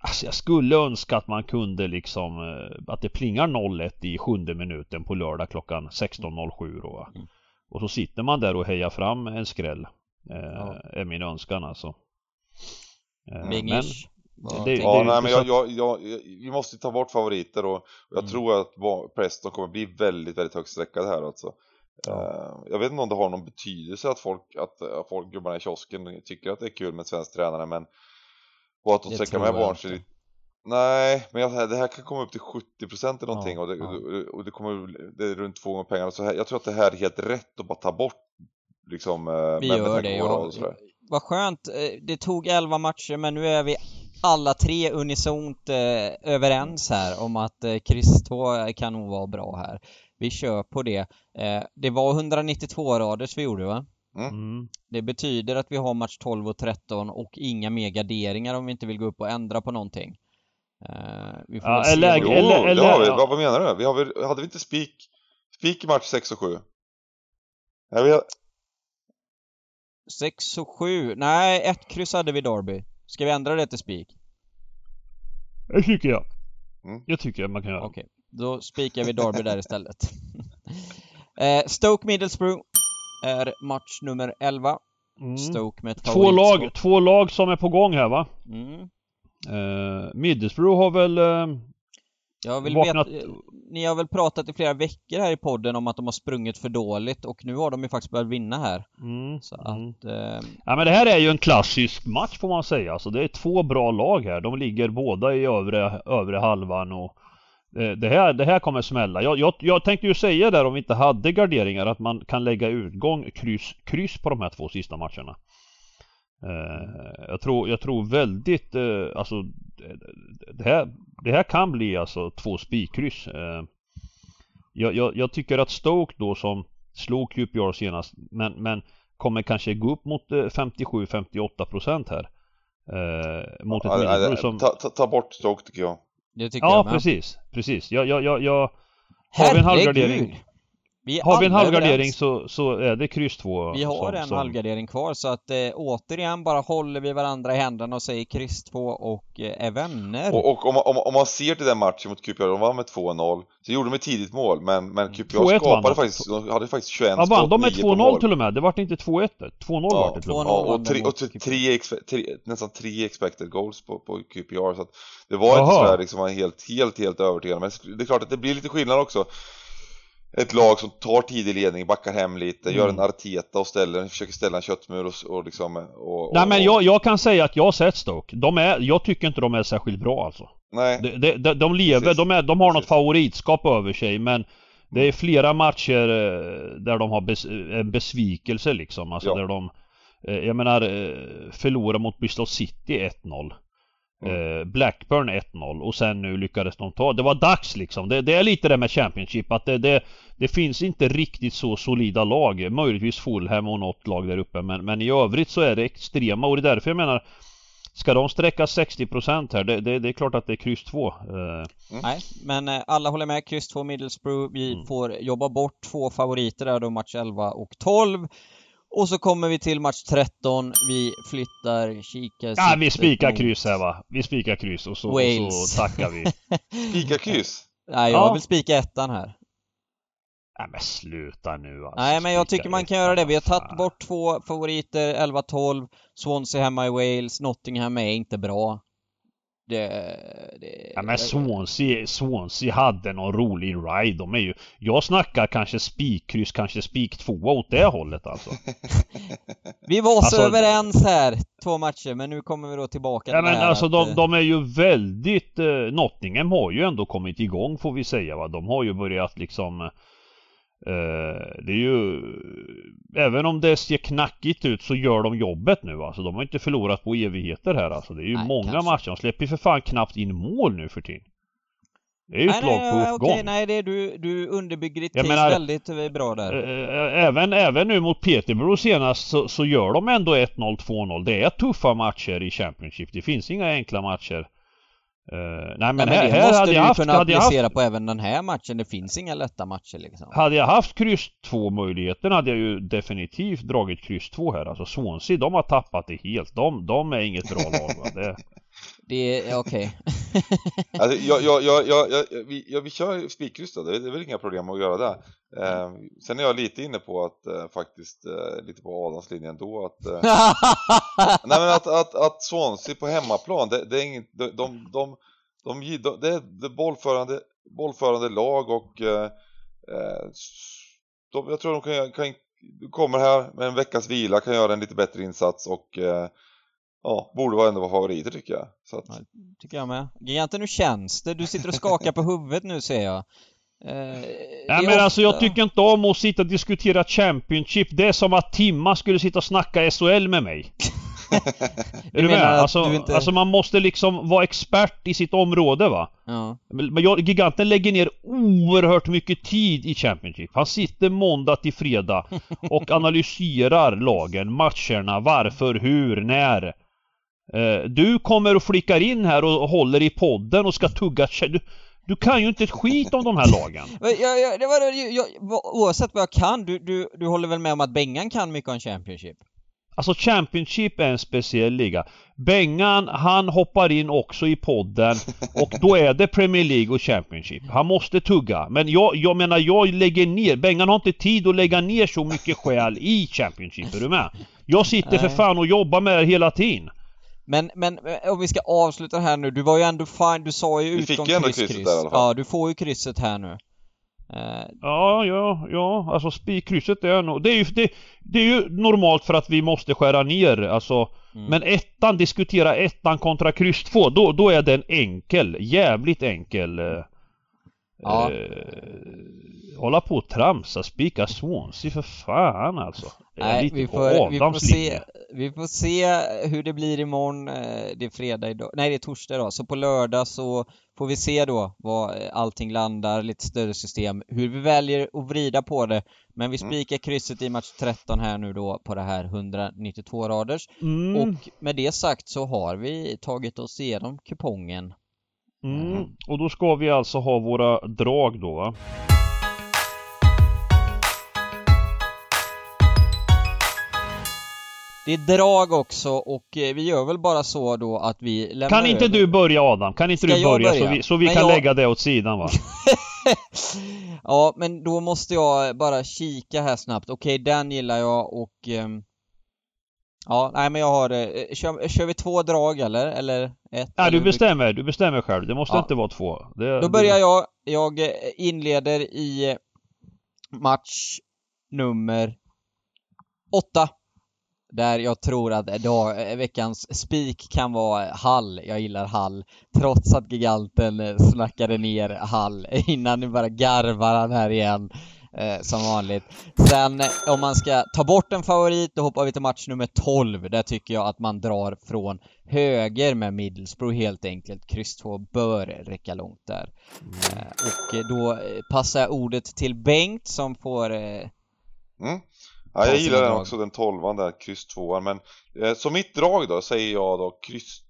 Alltså jag skulle önska att man kunde liksom eh, att det plingar 0-1 i sjunde minuten på lördag klockan 16.07 då va? Mm. Och så sitter man där och hejar fram en skräll. Eh, Ja. Är min önskan alltså. Eh. Vad det- Ja, är du? nej, inte men så jag, jag, jag, vi måste ta bort favoriter och, jag Mm. tror att Preston kommer bli väldigt, väldigt högt sträckade här alltså. Ja. Eh, jag vet inte om det har någon betydelse att folk, att, att folk gubbarna i kiosken tycker att det är kul med svensk tränare men och att de Det sträcker med jag barn inte. Nej, men jag, det här kan komma upp till 70% eller någonting Ja, och, det, ja. och det kommer det är runt två gånger pengarna. Så här, jag tror att det här är helt rätt att bara ta bort liksom eh, Vi med gör det, och sådär. Vad skönt. Eh, Det tog 11 matcher men nu är vi alla tre unisont eh, överens här om att eh, kryss 2 kan nog vara bra här. Vi kör på det. Eh, det var 192 raders vi gjorde va? Mm. Det betyder att vi har match 12 och 13 och inga mer garderingar om vi inte vill gå upp och ändra på någonting. Eh, vi får Ja, se eller- vad Jo, det- eller- det har vi. ja. Vad, menar du? Vi har väl, hade vi inte spik, spik i match 6 och 7? Nej, vi har, 6 och 7. Nej, ett kryss hade vi Derby. Ska vi ändra det till spik? Det tycker jag. Mm. Det tycker jag man kan göra. Okej, då spikar vi Derby där istället. eh, Stoke Middlesbrough är match nummer 11. Mm. Stoke med ett Två lag, två lag som är på gång här va? Mm. Eh, Middlesbrough har väl eh, Jag vill vaknat... veta, eh, ni har väl pratat i flera veckor här i podden om att de har sprungit för dåligt och nu har de ju faktiskt börjat vinna här. Mm, Så mm. att, eh, Ja men det här är ju en klassisk match får man säga. Alltså det är två bra lag här. De ligger båda i övre, övre halvan och eh, det här, det här kommer smälla. Jag, jag, jag tänkte ju säga där om vi inte hade garderingar att man kan lägga utgång kryss, kryss på de här två sista matcherna. Eh, jag, tror, jag tror väldigt, eh, alltså det- här, det här kan bli alltså två spikkryss. Eh, jag, jag, jag tycker att Stoke då som slog QPR senast men, men kommer kanske gå upp mot eh, 57-58% här. Eh, mot ett ja, Middlesbrough som... ta, ta, ta bort Stoke tycker jag. det tycker Ja jag med. precis, precis. Jag, jag, jag, jag, har vi en halvgardering, Herregud! Vi har vi en halvgardering så, så är det kryss 2 Vi har som, en som, halvgardering kvar så att eh, återigen bara håller vi varandra i händerna och säger kryss 2 och eh, är vänner. Och, och om, man- om, man- om man ser till den matchen mot QPR, de vann med 2-0. Så gjorde de ett tidigt mål, men, men QPR 2-1 vann skapade de. faktiskt, de hade faktiskt 21 Ja vann de med skott, 9 på 2-0 mål. till och med? Det vart inte 2-1 2-0 Ja, vart det till och med. 2-0 Ja, och, tre, och tre, tre, tre, nästan tre expected goals på, på QPR så att det var inte Jaha. sådär liksom helt, helt, helt övertygande men det är klart att det blir lite skillnad också ett lag som tar tidig ledning, backar hem lite, gör en Mm. Arteta och ställer, försöker ställa en köttmur och, och liksom och, Nej och, men och, jag, jag kan säga att jag har sett Stoke. De är, jag tycker inte de är särskilt bra alltså. Nej, De, de, de, de lever, de, är, de har något Precis. favoritskap över sig men det är flera matcher eh, där de har bes, en besvikelse liksom. Alltså Ja. där de eh, Jag menar eh, förlorar mot Bristol City 1-0 Mm. eh, Blackburn 1-0 och sen nu lyckades de ta Det var dags liksom. Det, det är lite det med Championship att det, det, det finns inte riktigt så solida lag. Möjligtvis Fulham och något lag där uppe men, men i övrigt så är det extrema och det är därför jag menar Ska de sträcka 60% här, det, det, det är klart att det är kryss 2. Eh, Nej, men eh, alla håller med. Kryss 2 Middlesbrough. Vi Mm. får jobba bort två favoriter där då, match 11 och 12. Och så kommer vi till match 13. Vi flyttar kika Ja, vi spikar mot- kryss här va. Vi spikar kryss och så, och så tackar vi. spika kryss. Nej, jag Ja. vill spika ettan här. Nej men sluta nu alltså. Nej, men jag tycker man kan göra det. Vi har tagit bort två favoriter, 11-12. Swansea hemma i Wales. Nottingham är inte bra. Det... det Ja men Swansea, Swansea hade någon rolig ride. De är ju... Jag snackar kanske spikkryss, kanske spik tvåa åt det hållet alltså. Vi var så Alltså- överens här, två matcher, men nu kommer vi då tillbaka Ja till men alltså att, de, eh, de är ju väldigt... Eh, Nottingham har ju ändå kommit igång får vi säga va. De har ju börjat liksom... Eh, det är ju... Även om det ser knackigt ut så gör de jobbet nu alltså. De har inte förlorat på evigheter här alltså. Det är ju Nej, många kanske. matcher. De släpper ju för fan knappt in mål nu för tiden. Det är ju Nej, ett lag på nej, uppgång. okej, nej, det är du, du underbygger ditt case väldigt eh, bra där. Eh, Även, även nu mot Peterborough senast så, så gör de ändå 1-0, 2-0. Det är tuffa matcher i Championship. Det finns inga enkla matcher. Eh, nej men, Nej, men här, det här måste hade du jag haft, kunna hade applicera haft, på även den här matchen. Det finns inga lätta matcher liksom. hade jag haft kryss 2 möjligheten hade jag ju definitivt dragit kryss 2 här. Alltså Swansea, de har tappat det helt. De, de är inget bra lag va? Det, Det är okej. Alltså, jag, jag, jag, jag, jag, vi, ja, vi kör spikkryss då, det är väl inga problem att göra det. Eh, sen är jag lite inne på att eh, faktiskt, eh, lite på Adams linje ändå, att eh, Nej men att, att, att Swansea på hemmaplan, det, det är inget, de, de, de, de, de det är bollförande, bollförande lag och eh, eh, de, jag tror de kan, kan kommer här med en veckas vila, kan göra en lite bättre insats och ja, borde ändå vara favoriter tycker jag. Så att... Ja, tycker jag med. Giganten, hur känns det? Du sitter och skakar på huvudet nu ser jag. Eh, Nej men alltså jag tycker inte om att sitta och diskutera Championship. Det är som att Timma skulle sitta och snacka SHL med mig. är du med? Alltså, du inte... alltså man måste liksom vara expert i sitt område va? Ja. Men jag, giganten lägger ner oerhört mycket tid i Championship. Han sitter måndag till fredag och analyserar lagen, matcherna, varför, hur, när. Eh, du kommer och flickar in här och håller i podden och ska tugga... Du, du kan ju inte ett skit om de här lagen. jag, jag, det var, jag, oavsett vad jag kan, du, du, du håller väl med om att Bengan kan mycket om Championship? Alltså Championship är en speciell liga. Bengan, han hoppar in också i podden och då är det Premier League och Championship. Han måste tugga. Men jag, jag menar, jag lägger ner. Bengan har inte tid att lägga ner så mycket själ i Championship, är du med? Jag sitter för fan och jobbar med det hela tiden. Men, men eh, om vi ska avsluta här nu, du var ju ändå fine, du sa ju utom kryss, krysset kryss. Där, i alla fall. Ja, du får ju krysset här nu. Uh... Ja, ja, ja, alltså spikkrysset är nog, det är ju, det, det är ju normalt för att vi måste skära ner, alltså mm. Men ettan, diskutera ettan kontra kryss två, då, då är den enkel, jävligt enkel uh, ja. uh, Hålla på och tramsa, spika Swansea för fan alltså Nej, vi får, vi, får se, vi får se hur det blir imorgon. Eh, det är fredag idag. Nej, det är torsdag idag. Så på lördag så får vi se då var allting landar, lite större system, hur vi väljer att vrida på det. Men vi mm. spikar krysset i match 13 här nu då på det här 192 raders. Mm. Och med det sagt så har vi tagit oss igenom kupongen. Mm. Och då ska vi alltså ha våra drag då va? Det är drag också och eh, vi gör väl bara så då att vi lämnar Kan inte över. du börja Adam? Kan inte Ska du börja, börja? så vi, så vi kan jag... lägga det åt sidan va? ja, men då måste jag bara kika här snabbt. Okej, okay, den gillar jag och... Um... Ja, nej men jag har... Eh, kör, kör vi två drag eller? Eller ett? Ja, du bestämmer. Du bestämmer själv. Det måste ja. inte vara två. Det, då börjar jag. Jag eh, inleder i match nummer åtta. Där jag tror att dag, eh, veckans spik kan vara Hall. Jag gillar Hall. Trots att giganten eh, snackade ner Hall innan nu bara garvar han här igen. Eh, som vanligt. Sen om man ska ta bort en favorit, då hoppar vi till match nummer 12. Där tycker jag att man drar från höger med Middlesbrough helt enkelt. Kryss 2 bör räcka långt där. Eh, och då passar jag ordet till Bengt som får eh, mm. Ja, jag gillar den också, den tolvan där, kryss tvåan. Men eh, som mitt drag då säger jag då kryss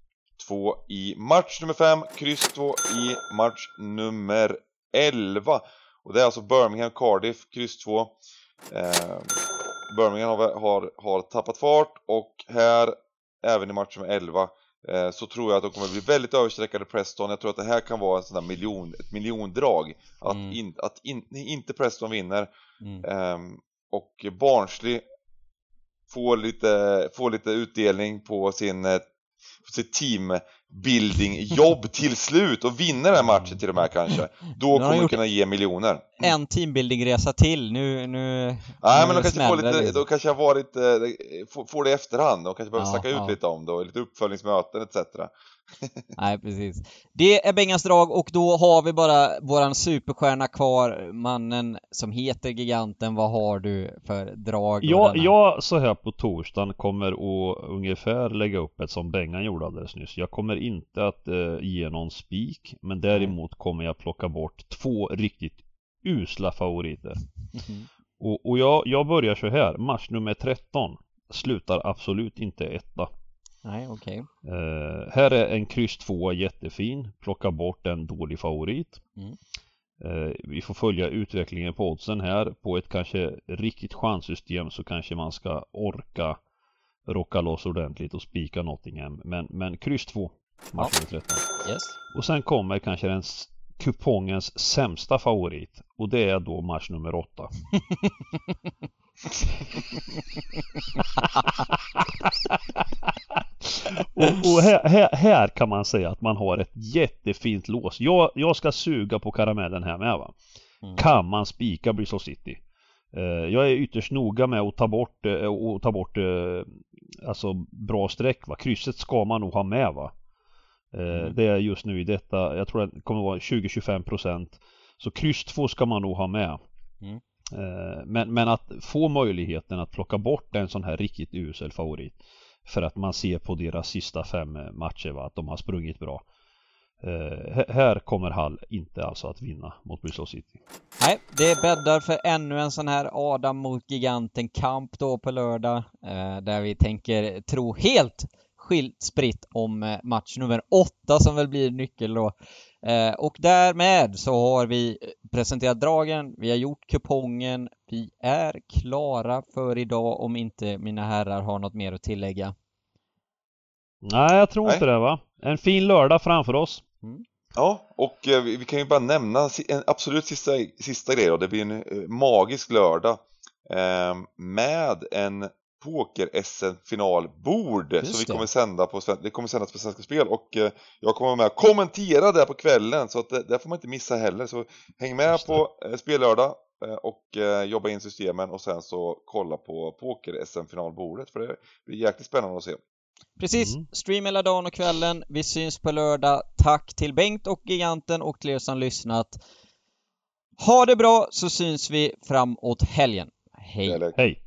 två i match nummer fem, kryss två i match nummer elva. Och det är alltså Birmingham Cardiff, kryss två. Eh, Birmingham har, har, har tappat fart och här, även i match nummer 11, eh, så tror jag att de kommer bli väldigt översträckade Preston. Jag tror att det här kan vara en sån där miljon, ett miljondrag. Att, mm. in, att in, inte Preston vinner. Mm. Och Barnsley får lite, får lite utdelning på sin eh, på sitt teambuilding-jobb till slut och vinner den matchen till och med kanske. Då kommer du kunna ge miljoner. En teambuilding-resa till, nu... nu Nej men de kanske får lite, då kanske har varit, eh, får det i efterhand, de kanske behöver ja, snacka ja. ut lite om det och lite uppföljningsmöten etc. Nej, precis. Det är Bengans drag och då har vi bara våran superstjärna kvar, mannen som heter Giganten. Vad har du för drag? Ja, jag så här på torsdagen kommer att ungefär lägga upp ett som Bengan gjorde alldeles nyss. Jag kommer inte att eh, ge någon spik, men däremot kommer jag plocka bort två riktigt usla favoriter. Mm. Och, och jag, jag börjar så här, match nummer 13 slutar absolut inte etta. Nej, okej. Okay. Uh, här är en kryss 2 jättefin. Plocka bort en dålig favorit. Mm. Uh, vi får följa utvecklingen på oddsen här. På ett kanske riktigt chanssystem så kanske man ska orka rocka loss ordentligt och spika Nottingham. Men, men kryss 2. Match ja. 13. Yes. Och sen kommer kanske den kupongens sämsta favorit. Och det är då match nummer 8. och, här, här, här, kan man säga att man har ett jättefint lås. Jag, jag ska suga på karamellen här med va. Mm. Kan man spika Bristol City? Eh, jag är ytterst noga med att ta bort, eh, och ta bort alltså bra streck va. Krysset ska man nog ha med va. Mm. Det är just nu i detta, jag tror det kommer vara 20-25% Så kryss 2 ska man nog ha med. Mm. Men, men att få möjligheten att plocka bort en sån här riktigt usel favorit för att man ser på deras sista fem eh, matcher va, att de har sprungit bra Uh, här kommer Hall inte alltså att vinna mot Bristol City. Nej, det bäddar för ännu en sån här Adam mot giganten kamp då på lördag. Uh, där vi tänker tro helt skilt spritt om match nummer åtta som väl blir nyckel då och därmed så har vi presenterat dragen, vi har gjort kupongen, vi är klara för idag om inte mina herrar har något mer att tillägga. Nej, jag tror Nej. inte det va. En fin lördag framför oss. Mm. Ja, och eh, vi, kan ju bara nämna en absolut sista, sista grej då. Det blir en eh, magisk lördag eh, med en poker-SM-finalbord som vi kommer sända på, det kommer sändas på Svenska Spel och eh, jag kommer med och kommentera det på kvällen så att det, det får man inte missa heller. Så häng med på eh, spellördag eh, och eh, jobba in systemen och sen så kolla på poker-SM-finalbordet för det blir jäkligt spännande att se. Precis, mm. stream hela dagen och kvällen. Vi syns på lördag. Tack till Bengt och Giganten och till er som lyssnat. Ha det bra så syns vi framåt helgen. Hej! Hej!